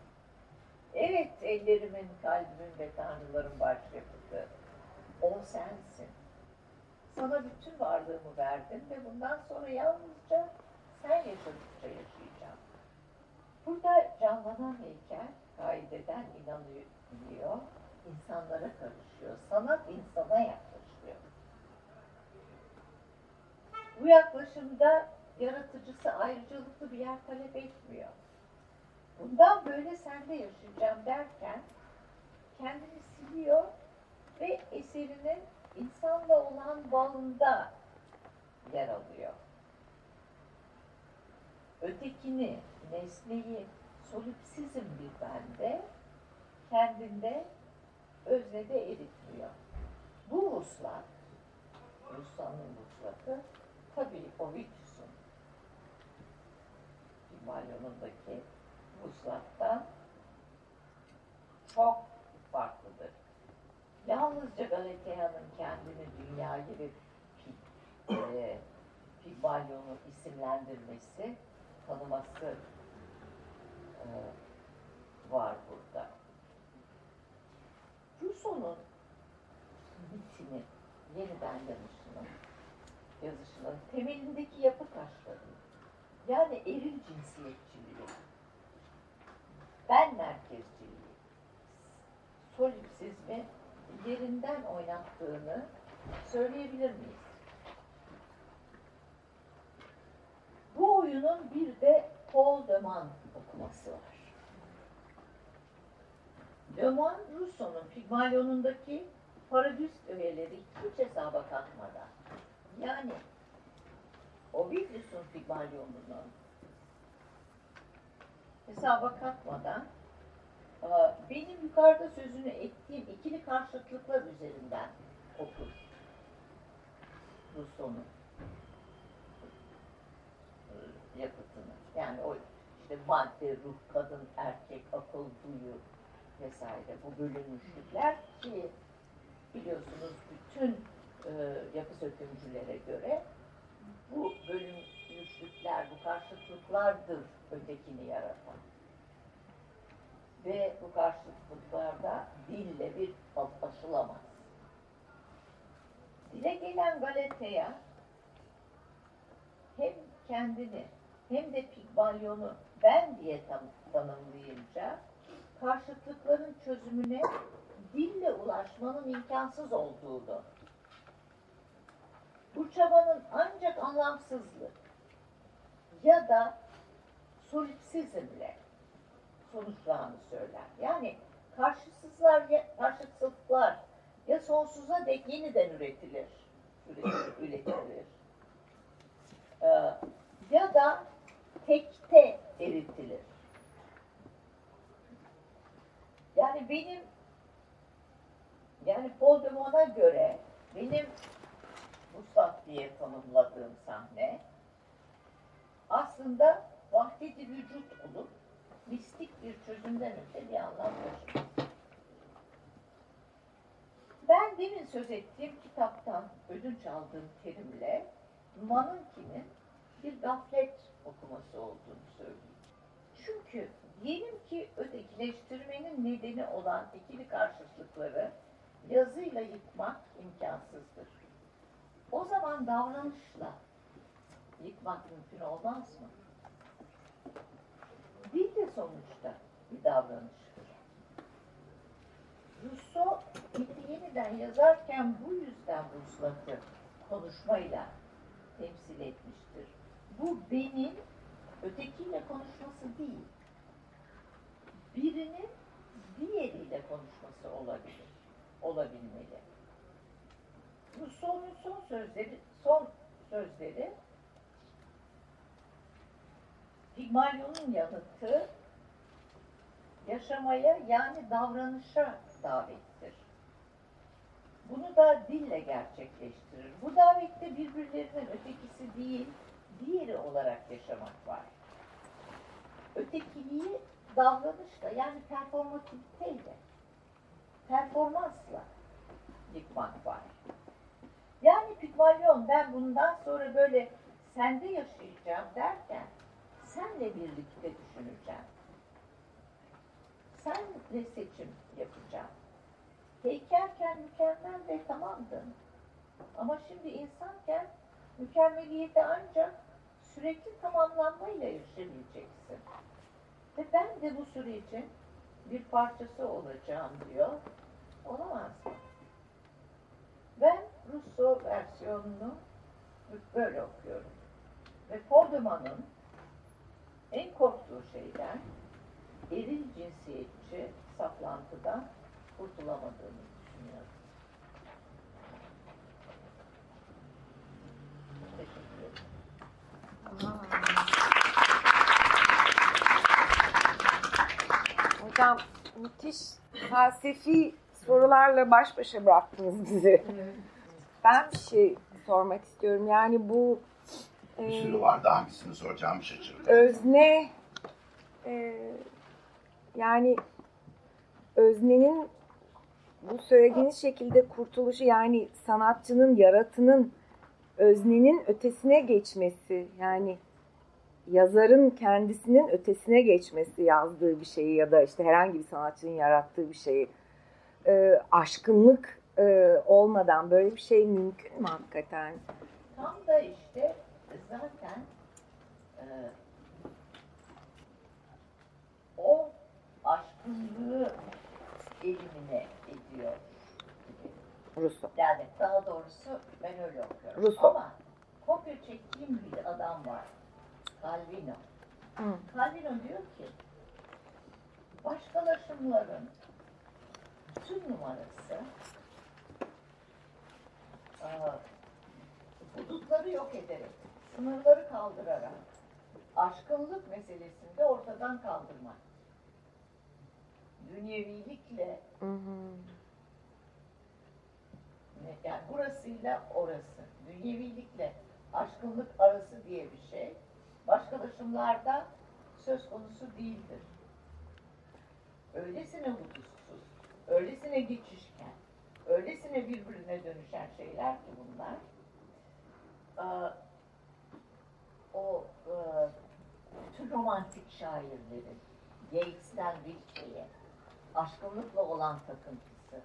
Evet, ellerimin, kalbimin ve tanrıların başyapıtı. O sensin. Sana bütün varlığımı verdim ve bundan sonra yalnızca sen yaşadıkça yaşayacağım. Burada canlanan heykel kaideden inanıyor, insanlara karışıyor. Sanat insana yaklaşıyor. Bu yaklaşımda yaratıcısı ayrıcalıklı bir yer talep etmiyor. Bundan böyle sende yaşayacağım derken kendini siliyor ve eserinin insanla olan bağında yer alıyor. Ötekini, nesneyi, solipsizm bir bende, kendinde öznede eritmiyor. Bu vuslat, Rusya'nın vuslatı, tabii Ovidius'un Himalyon'undaki vuslattan çok farklıdır. Yalnızca Galatea'nın kendini dünyayı ve e, isimlendirmesi, tanıması e, var burada. Rousseau'nun mitini, yeniden yazışının, yazışının temelindeki yapı taşları, yani eril cinsiyetçiliği, ben merkezciliği, solipsizmi yerinden oynattığını söyleyebilir miyiz? Bu oyunun bir de Paul de Man okuması var. De Man, Rousseau'nun Pigmalion'undaki paradüs öğeleri hiç hesaba katmadan, yani Ovidius'un Pigmalion'unu hesaba katmadan benim yukarıda sözünü ettiğim ikili karşıtlıklar üzerinden okur Rousseau'nun yapıtını. Yani o işte madde, ruh, kadın, erkek, akıl, duyu vesaire bu bölünmüşlükler ki biliyorsunuz bütün e, yapı sökümcülere göre bu bölünmüşlükler, bu karşıtlıklardır ötekini yaratan. Ve bu karşıtlıklarda dille bir aşılamaz. Dile gelen Galatea hem kendini hem de Pigmalion'u ben diye tanımlayınca karşıtlıkların çözümüne dille ulaşmanın imkansız olduğunu, bu çabanın ancak anlamsızlık ya da solipsizmle sonuçlarını söyler. Yani karşısızlar, karşıtlıklar ya sonsuza dek yeniden üretilir, üretilir. Ee, ya da tekte eritilir. Yani benim yani Paul göre benim Mustafa diye tanımladığım sahne aslında vahdedi vücut olup mistik bir çözümden öte bir anlam taşımaz. Ben demin söz ettiğim kitaptan ödünç aldığım terimle Man'ınkinin bir gaflet okuması olduğunu söyleyeyim. Çünkü diyelim ki ötekileştirmenin nedeni olan ikili karşıtlıkları yazıyla yıkmak imkansızdır. O zaman davranışla yıkmak mümkün olmaz mı? Dil de sonuçta bir davranıştır. Rousseau miti yeniden yazarken bu yüzden vuslatı konuşmayla temsil etmiştir. Bu benim ötekiyle konuşması değil, birinin diğeriyle konuşması olabilir, olabilmeli. Rousseau'nun son sözleri, son sözleri Pigmalion'un yanıtı yaşamaya yani davranışa davettir. Bunu da dille gerçekleştirir. Bu davette birbirlerinin ötekisi değil, diğeri olarak yaşamak var. Ötekiliği davranışla yani performatifteyle, performansla yıkmak var. Yani Pygmalion ben bundan sonra böyle sende yaşayacağım derken senle birlikte düşüneceğim. Senle seçim yapacağım. Heykelken mükemmel ve tamamdın. Ama şimdi insanken mükemmeliyeti ancak sürekli tamamlanmayla yaşayabileceksin. Ve ben de bu sürecin bir parçası olacağım diyor. Olamaz mı? Ben Rousseau versiyonunu böyle okuyorum. Ve Faudeman'ın en korktuğu şeyden eril cinsiyetçi saplantıdan kurtulamadığını düşünüyorum. Teşekkür. Hocam müthiş felsefi sorularla baş başa bıraktınız bizi. Ben bir şey sormak istiyorum. Yani bu Bir e, sürü vardı hangisini soracağımı şaşırdım. özne e, yani öznenin bu söylediğiniz şekilde kurtuluşu yani sanatçının, yaratının öznenin ötesine geçmesi yani yazarın kendisinin ötesine geçmesi yazdığı bir şeyi ya da işte herhangi bir sanatçının yarattığı bir şeyi e, aşkınlık e, olmadan böyle bir şey mümkün mü hakikaten? Tam da işte zaten e, o aşkınlığı elimine ediyor. Rousseau. Yani daha doğrusu ben öyle okuyorum. Rousseau. Ama kopya çektiğim bir adam var. Calvino. Hı. Calvino diyor ki başkalaşımların tüm numarası. Hudutları yok ederek, sınırları kaldırarak. Aşkınlık meselesinde ortadan kaldırmak. Dünyevilikle. Hı hı. yani burasıyla orası, dünyevilikle aşkınlık arası diye bir şey. Başkalaşımlarda söz konusu değildir. Öylesine hudutsuz, öylesine geçişken, öylesine birbirine dönüşen şeyler ki bunlar. Aa, O e, bütün romantik şairlerin Yeats'ten Rilke'ye aşkınlıkla olan takıntısı.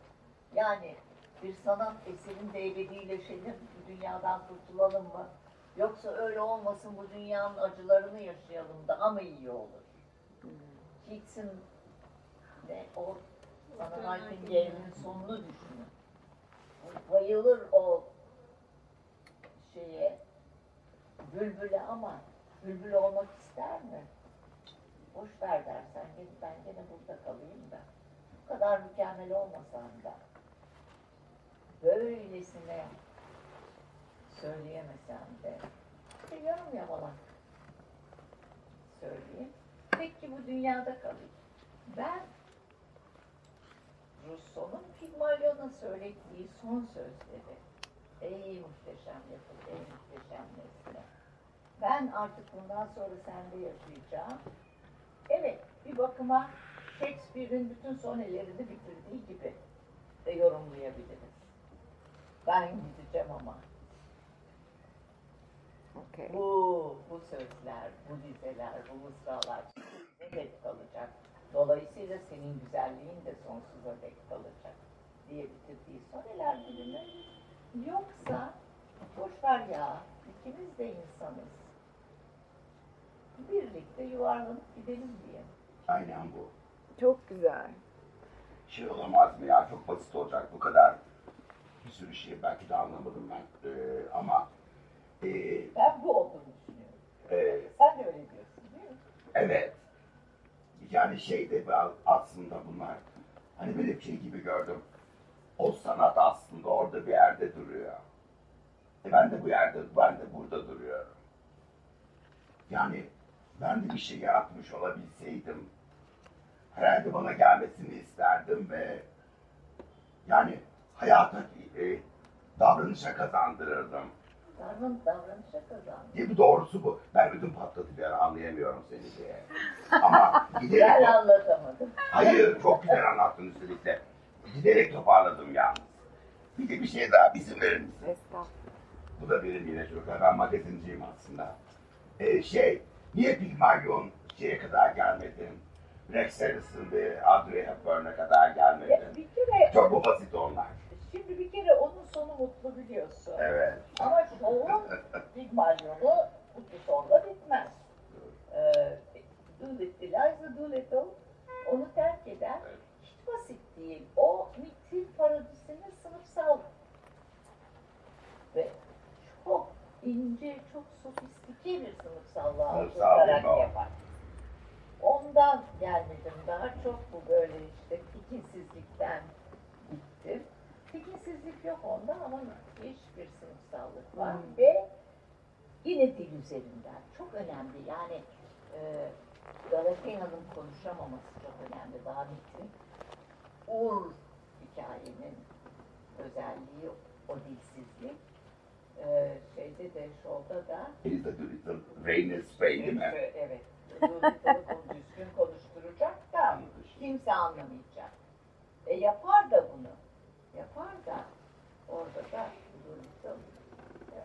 Yani bir sanat eserinde ebedileşelim, bu dünyadan kurtulalım mı? Yoksa öyle olmasın, bu dünyanın acılarını yaşayalım daha mı iyi olur? Keats'in ne o Sana Nightingale'in sonunu düşünün. Bayılır o şey Bülbül'e ama bülbül olmak ister mi? Boş ver dersen gel ben gene burada kalayım da. Bu kadar mükemmel olmasam da. Böylesine söyleyemesem de. İşte yarım yamalak söyleyeyim. Peki bu dünyada kalayım. Ben Rousseau'nun Pigmalion'a söylediği son sözleri. Ey muhteşem yapı, ey muhteşem nesne. Ben artık bundan sonra sende yaşayacağım. Evet, bir bakıma Shakespeare'in bütün sonelerini bitirdiği gibi de yorumlayabiliriz. Ben gideceğim ama. Okay. Bu, bu sözler, bu dizeler, bu mısralar ne dek kalacak. Dolayısıyla senin güzelliğin de sonsuza dek kalacak diye bitirdiği soneler dilimi. Yoksa boş ver ya, ikimiz de insanız. Birlikte yuvarlanıp gidelim diye. Aynen bu. Çok güzel. Şey olamaz mı ya? Çok basit olacak bu kadar. Bir sürü şey belki de anlamadım ben. Ee, ama ee, Ben bu olduğunu düşünüyorum. ee, Sen de öyle diyorsun değil mi? evet. Yani şeyde aslında bunlar hani bir şey gibi gördüm. O sanat aslında orada bir yerde duruyor. E ben de bu yerde, ben de burada duruyorum. Yani ben de bir şey yaratmış olabilseydim herhalde bana gelmesini isterdim ve yani hayata e, davranışa kazandırırdım. Davran, davranışa kazandı. Değil mi? Doğrusu bu. Ben ödüm patladı bir ara anlayamıyorum seni diye. Ama [laughs] giderek... Ben anlatamadım. Hayır, çok güzel anlattın üstelik de. Giderek toparladım yalnız. Bir de bir şey daha bizim verir misin? Estağfurullah. Bu da benim yine çocuklar. Ben magazinciyim aslında. Ee, şey, niye Pygmalion şeye kadar gelmedin? Rex Harrison ve Audrey Hepburn'a kadar Ya gelmedin. bir kere, Çok basit onlar? Şimdi bir kere onun sonu mutlu biliyorsun. Evet. Ama şovun Pigmalion'u [laughs] mutlu sonla bitmez. Ee, Doolittle, Eliza Doolittle onu terk eden Evet. hiç basit değil. O mitil parodisini sınıfsal ve çok ince, çok sofistike bir sınıfsallığa Sınıfsal oturarak yapar. Ondan gelmedim daha çok bu böyle işte tekinsizlikten gittim. Tekinsizlik yok onda ama müthiş bir sınıfsallık var Hmm. ve yine dil üzerinden çok önemli yani e, Galatea'nın konuşamaması çok önemli daha metin. Ur hikayenin özelliği o dilsizlik. E, şeyde de şovda da Doolittle, Rainer Spey değil mi? Evet, düzgün konuşturacak da kimse anlamayacak. E yapar da bunu. Yapar da orada da e,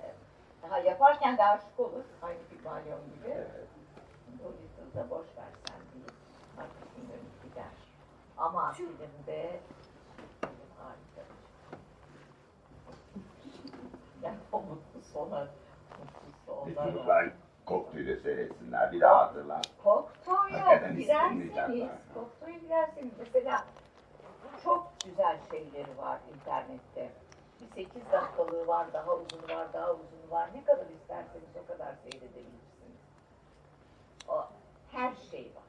daha yaparken de aşık olur. Aynı Pygmalion gibi. Evet. Doolittle da boş versen değil. Arkasını dönüp gider. Ama filmde film harika. [laughs] Yani o mutlu sona mutlu Bir sonlara. çocuklar koktuyla seyretsinler. Bir daha hatırla. Kokto'ya girerseniz. Kokto'ya girerseniz mesela çok güzel şeyleri var internette. Bir 8 dakikalığı var, daha uzun var, daha uzun var. Ne kadar isterseniz o kadar seyredebilirsiniz. O, her şey var.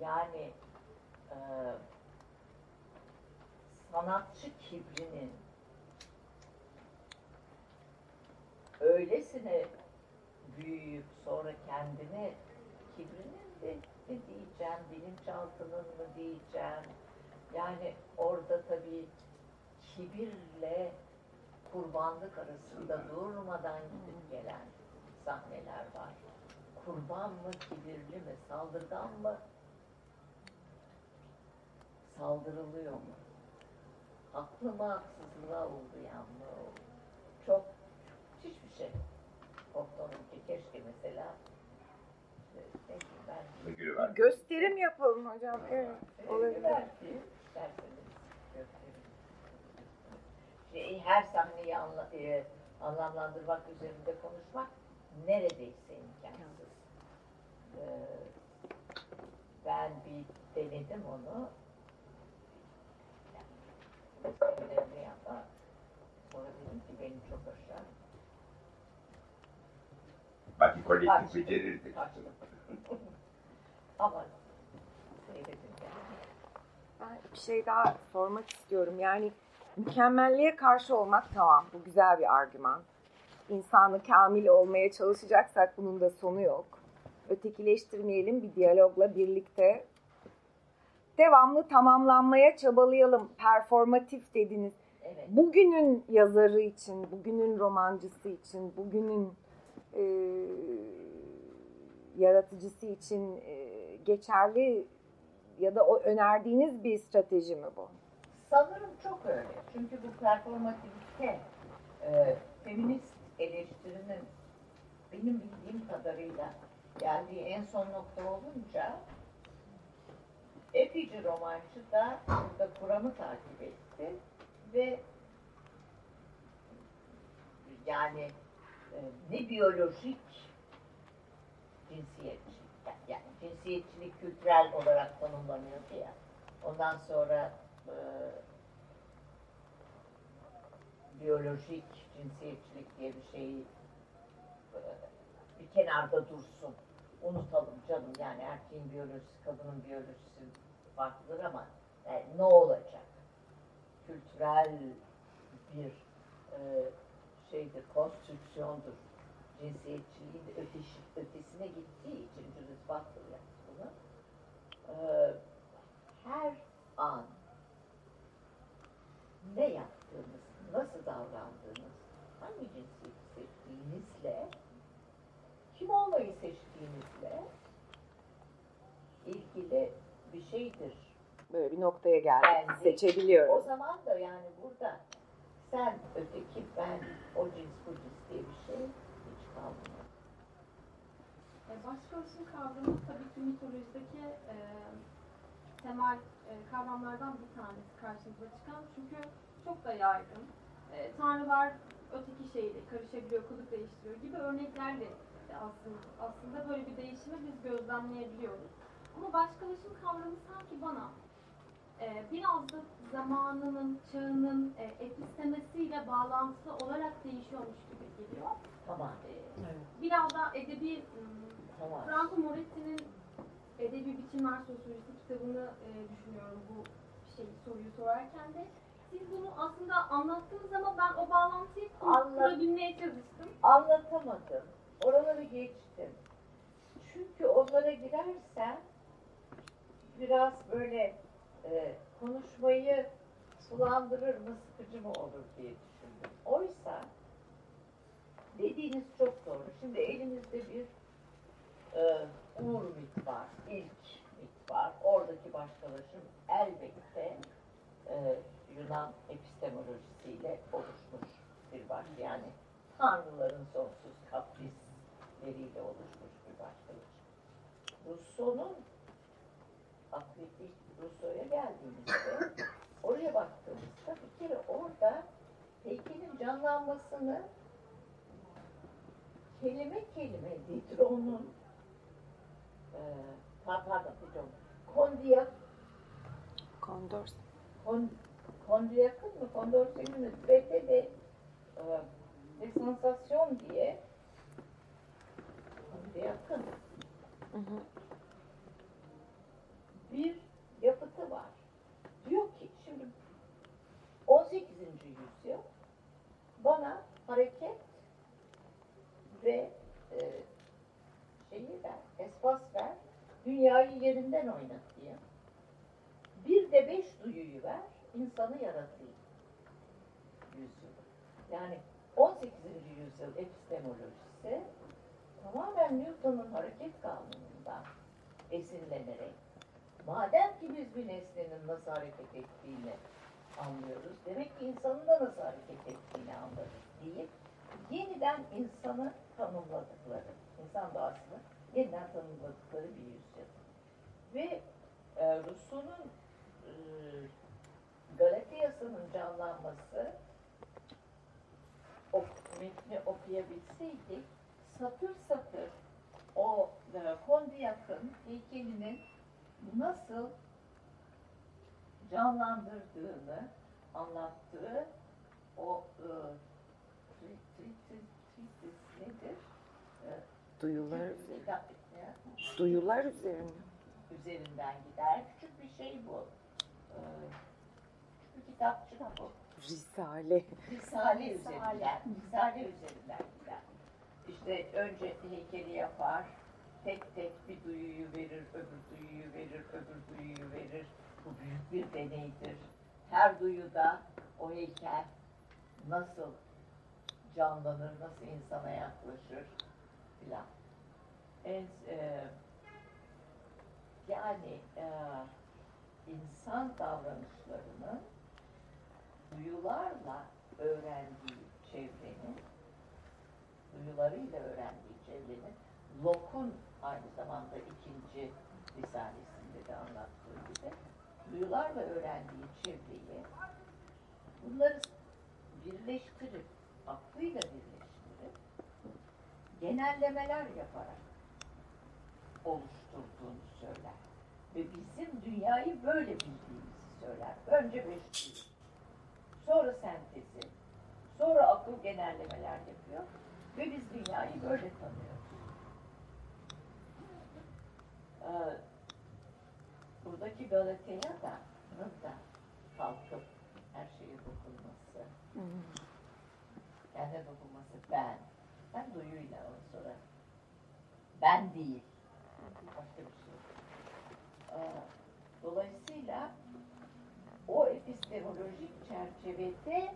Yani e, sanatçı kibrinin öylesine büyüyüp sonra kendine kibrinin de ne diyeceğim, bilinçaltının mı diyeceğim. Yani orada tabii kibirle kurbanlık arasında durmadan gidip gelen sahneler var. Kurban mı, kibirli mi, saldırgan mı? Saldırılıyor mu? Haklı mı, haksızlığa uğrayan mı? Çok, müthiş bir şey. Doktorunki keşke mesela bileyim ben. Gösterim yapalım hocam. Evet. Olabilir. İsterseniz her sahneyi anla, e, anlamlandırmak üzerinde konuşmak neredeyse imkansız. Ee, ben bir denedim onu. Yani, ama sonra dedim ki beni çok aşağı. Belki kolektif becerirdik. Ama. Ben bir şey daha sormak istiyorum. Yani mükemmelliğe karşı olmak tamam. Bu güzel bir argüman. İnsanı kamil olmaya çalışacaksak bunun da sonu yok. Ötekileştirmeyelim bir diyalogla birlikte. Devamlı tamamlanmaya çabalayalım. Performatif dediniz. Evet. Bugünün yazarı için, bugünün romancısı için, bugünün e, yaratıcısı için e, geçerli ya da o önerdiğiniz bir strateji mi bu? Sanırım çok öyle. Çünkü bu performativite e, feminist eleştirinin benim bildiğim kadarıyla geldiği en son nokta olunca epeyce romancı da burada kuramı takip etti ve yani e, ne biyolojik yani cinsiyetçilik kültürel olarak tanımlanıyordu ya ondan sonra e, biyolojik cinsiyetçilik diye bir şeyi e, bir kenarda dursun. Unutalım canım yani erkeğin biyolojisi, kadının biyolojisi farklıdır ama yani ne olacak? Kültürel bir e, şeydir, konstrüksiyondur. Cinsiyetçiliğin öteşi, ötesine gittiği için Judith Butler yaptı bunu. E, her an ne yaptığınız, nasıl davrandığınız, hangi cinsiyeti seçtiğinizle, kim olmayı seçtiğinizle ilgili bir şeydir. Böyle bir noktaya geldik. O Seçebiliyoruz. zaman da yani burada sen öteki ben o cins bu cins diye bir şey E, Başkalaşım kavramı tabii ki mitolojideki e, temel e, kavramlardan bir tanesi karşımıza çıkan. Çünkü çok da yaygın. E, tanrılar öteki şeyle karışabiliyor, kılık değiştiriyor gibi örneklerle aslında, aslında böyle bir değişimi biz gözlemleyebiliyoruz. Ama başkalaşım kavramı sanki bana e, biraz da zamanının, çağının e, epistemesiyle bağlantılı olarak değişiyormuş gibi geliyor. Tamam. E, Biraz da edebi Tamam. Franco Moretti'nin Edebi Biçimler Sosyolojisi kitabını e, düşünüyorum bu şey soruyu sorarken de. Siz bunu aslında anlattınız ama ben o bağlantıyı Anlat- kurabilmeye çalıştım. Anlatamadım. Oraları geçtim. Çünkü onlara girersen biraz böyle e, konuşmayı sulandırır mı, sıkıcı mı olur diye düşündüm. Oysa dediğiniz çok doğru. Şimdi elimizde bir e, Uğur mit var, ilk mit var. Oradaki başkalaşım elbette e, Yunan epistemolojisiyle oluşmuş bir baş. Yani tanrıların sonsuz kaprisleriyle oluşmuş bir başkalaşım. Rousseau'nun aklitik Rousseau'ya geldiğimizde oraya baktığımızda bir kere orada heykelin canlanmasını kelime kelime Diderot'un e, pardon Diderot Kondiyak. Kondor. Kon, Kondiyak'ın mı? Kondorsen'in mi Traité de e, de Sansasyon diye. Kondiyak'ın. Hı hı. bir yapıtı var. Diyor ki şimdi 18. yüzyıl bana hareket ve e, şeyi ver, espas ver, dünyayı yerinden oynat diye. Bir de beş duyuyu ver, insanı yaratayım. Yüzyılı. Yani 18. yüzyıl epistemolojisi tamamen Newton'un hareket kanunundan esinlenerek madem ki biz bir nesnenin nasıl hareket ettiğini anlıyoruz, demek ki insanın da nasıl hareket ettiğini anlarız deyip yeniden insanı tanımladıkları, insan doğasını yeniden tanımladıkları bir yüzyıl. Ve e, Rousseau'nun e, Galatiyası'nın canlanması o metni okuyabilseydik satır satır o e, Kondiyak'ın heykelinin nasıl canlandırdığını anlattığı o e, tri- tri- tri- tritis nedir? E, Duyular, ya, duyular üzerine. üzerinden gider. Küçük bir şey bu. Ee, küçük bir kitapçı da bu. Risale. Risale üzerinden, Risale üzerinden. İşte önce heykeli yapar, tek tek bir duyuyu verir, öbür duyuyu verir, öbür duyuyu verir. Bu büyük bir deneydir. Her duyuda o heykel nasıl canlanır, nasıl insana yaklaşır filan. En, e, yani e, insan davranışlarını duyularla öğrendiği çevrenin, duyularıyla öğrendiği çevrenin, Locke'un aynı zamanda ikinci risalesinde de anlattığı gibi, duyularla öğrendiği çevreyi, bunları birleştirip, aklıyla birleştirip, genellemeler yaparak oluşturduğunu söyler. Ve bizim dünyayı böyle bildiğimizi söyler. Önce beş duyu, sonra sentezi, sonra akıl genellemeler yapıyor. Ve biz dünyayı böyle tanıyoruz. Ee, buradaki Galateya da, da kalkıp her şeye dokunması, kendine dokunması ben, ben duyuyla o sonra. Ben değil, başka bir şey. Ee, dolayısıyla o epistemolojik çerçevede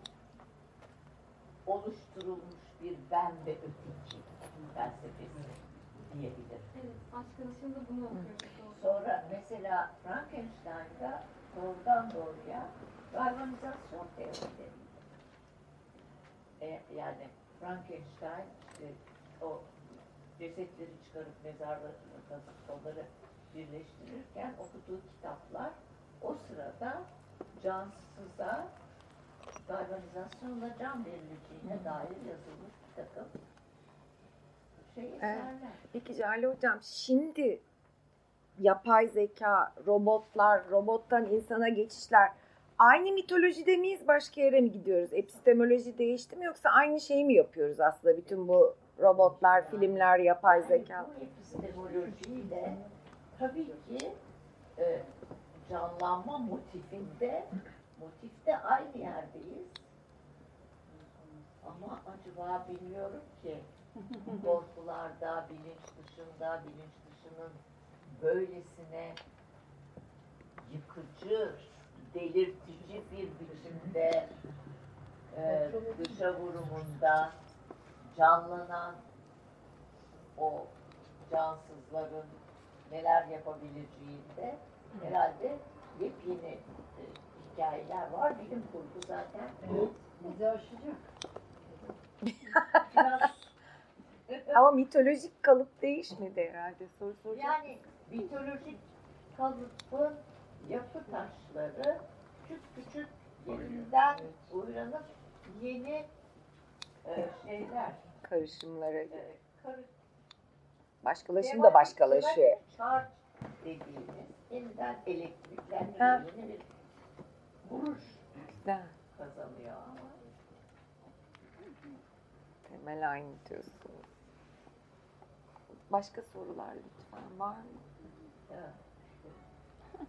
oluşturulmuş bir ben ve öteki felsefesi diyebiliriz. Evet, başkanım şimdi bunu okuyoruz. Sonra mesela Frankenstein'da doğrudan doğruya galvanizasyon teorileri. E, yani Frankenstein işte o cesetleri çıkarıp mezarları kazıp onları birleştirirken okuduğu kitaplar o sırada cansıza galvanizasyonla can verileceğine dair yazılmış bir takım şey eserler. Peki Cale Hocam şimdi yapay zeka, robotlar, robottan insana geçişler aynı mitolojide miyiz başka yere mi gidiyoruz? Epistemoloji değişti mi yoksa aynı şeyi mi yapıyoruz aslında bütün bu robotlar, filmler, yapay zeka? Yani bu epistemolojiyle tabii ki e, canlanma motifinde motifte aynı yerdeyiz. Ama acaba bilmiyorum ki. [laughs] Korkularda, bilinç dışında, bilinç dışının böylesine yıkıcı, delirtici bir biçimde e, dışa vurumunda canlanan o cansızların neler yapabileceğinde herhalde yepyeni hikayeler var. Bilim kurgu zaten. Bizi aşacak. Biraz Ama mitolojik kalıp değişmedi herhalde soru soracak. yani mitolojik kalıbın yapı taşları küçük küçük yerinden uyanıp yeni e, şeyler Karışımları, e, karı- başkalaşım da başkalaşıyor. Charge dediğimiz yeniden elektriklenme yeni bir vuruş Güzel. kazanıyor ama Temel aynı diyorsunuz. Başka sorular lütfen var mı? evet. [laughs]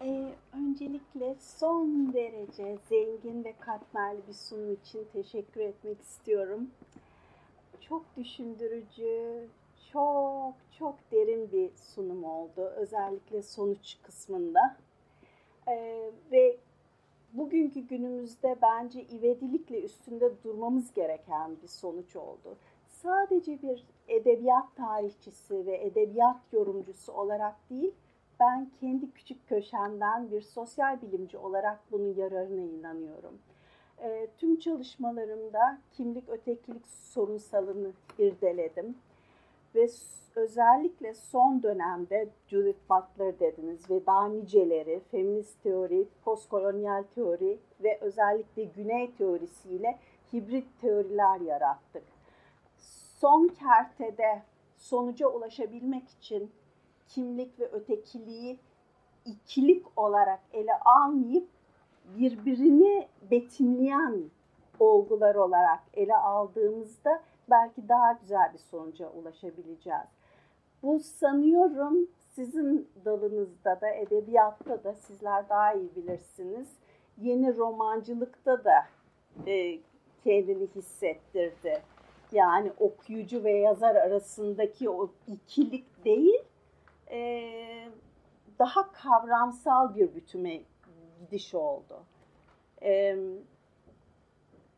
Ee, öncelikle son derece zengin ve katmerli bir sunum için teşekkür etmek istiyorum. Çok düşündürücü, çok çok derin bir sunum oldu. Özellikle sonuç kısmında. Ee, ve bugünkü günümüzde bence ivedilikle üstünde durmamız gereken bir sonuç oldu. Sadece bir edebiyat tarihçisi ve edebiyat yorumcusu olarak değil, ben kendi küçük köşemden bir sosyal bilimci olarak bunun yararına inanıyorum. E, tüm çalışmalarımda kimlik ötekilik sorunsalını irdeledim ve özellikle son dönemde Judith Butler dediniz ve daha niceleri feminist teori, postkolonyal teori ve özellikle güney teorisiyle hibrit teoriler yarattık. Son kertede sonuca ulaşabilmek için kimlik ve ötekiliği ikilik olarak ele almayıp birbirini betimleyen olgular olarak ele aldığımızda belki daha güzel bir sonuca ulaşabileceğiz. Bu sanıyorum sizin dalınızda da edebiyatta da sizler daha iyi bilirsiniz. Yeni romancılıkta da e, kendini hissettirdi. Yani okuyucu ve yazar arasındaki o ikilik değil, e, daha kavramsal bir bütüme gidiş oldu. E,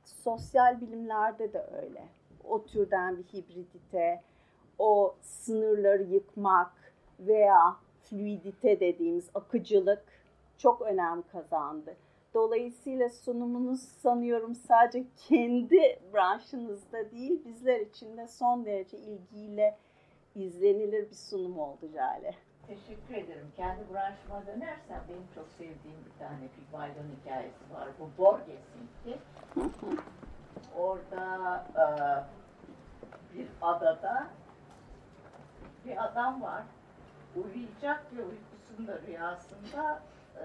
sosyal bilimlerde de öyle. O türden bir hibridite, o sınırları yıkmak veya fluidite dediğimiz akıcılık çok önem kazandı. Dolayısıyla sunumunuz sanıyorum sadece kendi branşınızda değil, bizler için de son derece ilgiyle izlenilir bir sunum oldu Jale. Teşekkür ederim. Kendi branşıma dönersem benim çok sevdiğim bir tane Pygmalion hikayesi var. Bu Borges'inki. Orada e, bir adada bir adam var. Uyuyacak ve uykusunda rüyasında e,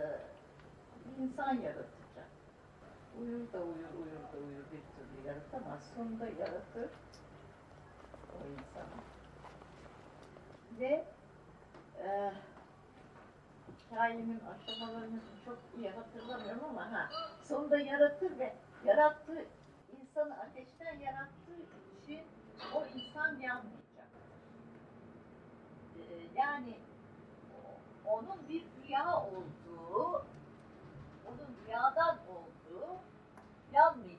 bir insan yaratacak. Uyur da uyur, uyur da uyur bir türlü yaratamaz. Sonunda yaratır o insanı. Ve e, hikayenin aşamalarını çok iyi hatırlamıyorum ama ha, sonunda yaratır ve yarattığı insanı ateşten yarattığı için o insan yanmayacak. E, yani onun bir rüya olduğu, onun rüyadan olduğu yanmay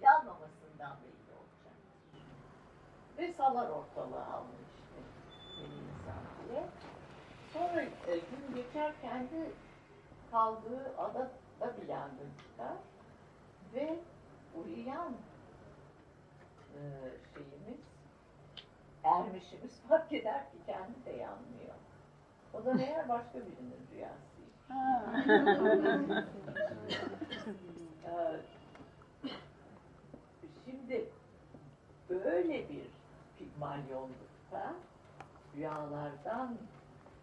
yanmamasından belli olacak. Ve salar ortalığı almış işte insan diye. Sonra e, gün geçer kendi kaldığı adada bir yangın ve uyuyan e, şeyimiz, ermişimiz [laughs] fark eder ki kendi de yanmıyor. O da meğer başka birinin rüyasıymış. [laughs] Şimdi böyle bir pigmalyonlukta rüyalardan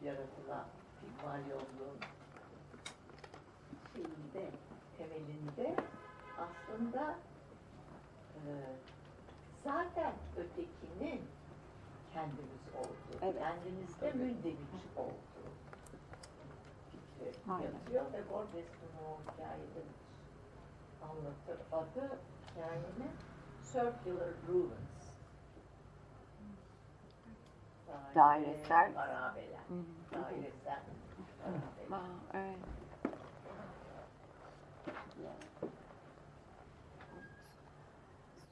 yaratılan pigmalyonluğun şeyinde, temelinde aslında e, zaten ötekinin kendimiz olduğu, Evet. kendimizde mündeviç olduğu fikri Aynen. yatıyor ve Borges bunu o hikayede anlatır. Adı hikayenin Circular Ruins. Dairesel. Harabeler. Dairesel harabeler. Aa, evet.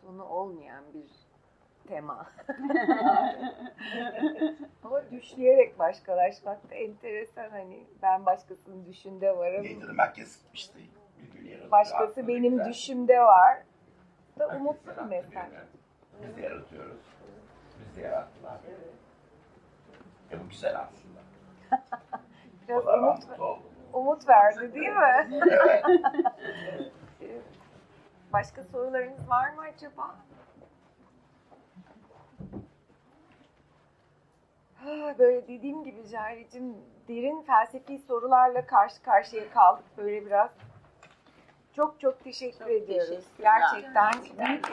Sonu olmayan bir tema. [laughs] Ama düşleyerek başkalaşmak da enteresan hani ben başkasının düşünde varım. Birbirine yaratıyor. Başkası benim düşümde var. Da umutlu bir yarattı mesaj. birini. Biz de yaratıyoruz. Biz de yarattılar. E bu güzel aslında. [laughs] Biraz umut, umut verdi değil mi? Evet. [laughs] Başka sorularınız var mı acaba? Ah, Böyle dediğim gibi Cahre'cim derin felsefi sorularla karşı karşıya kaldık böyle biraz. Çok çok teşekkür ediyoruz. teşekkürler. Gerçekten büyük bir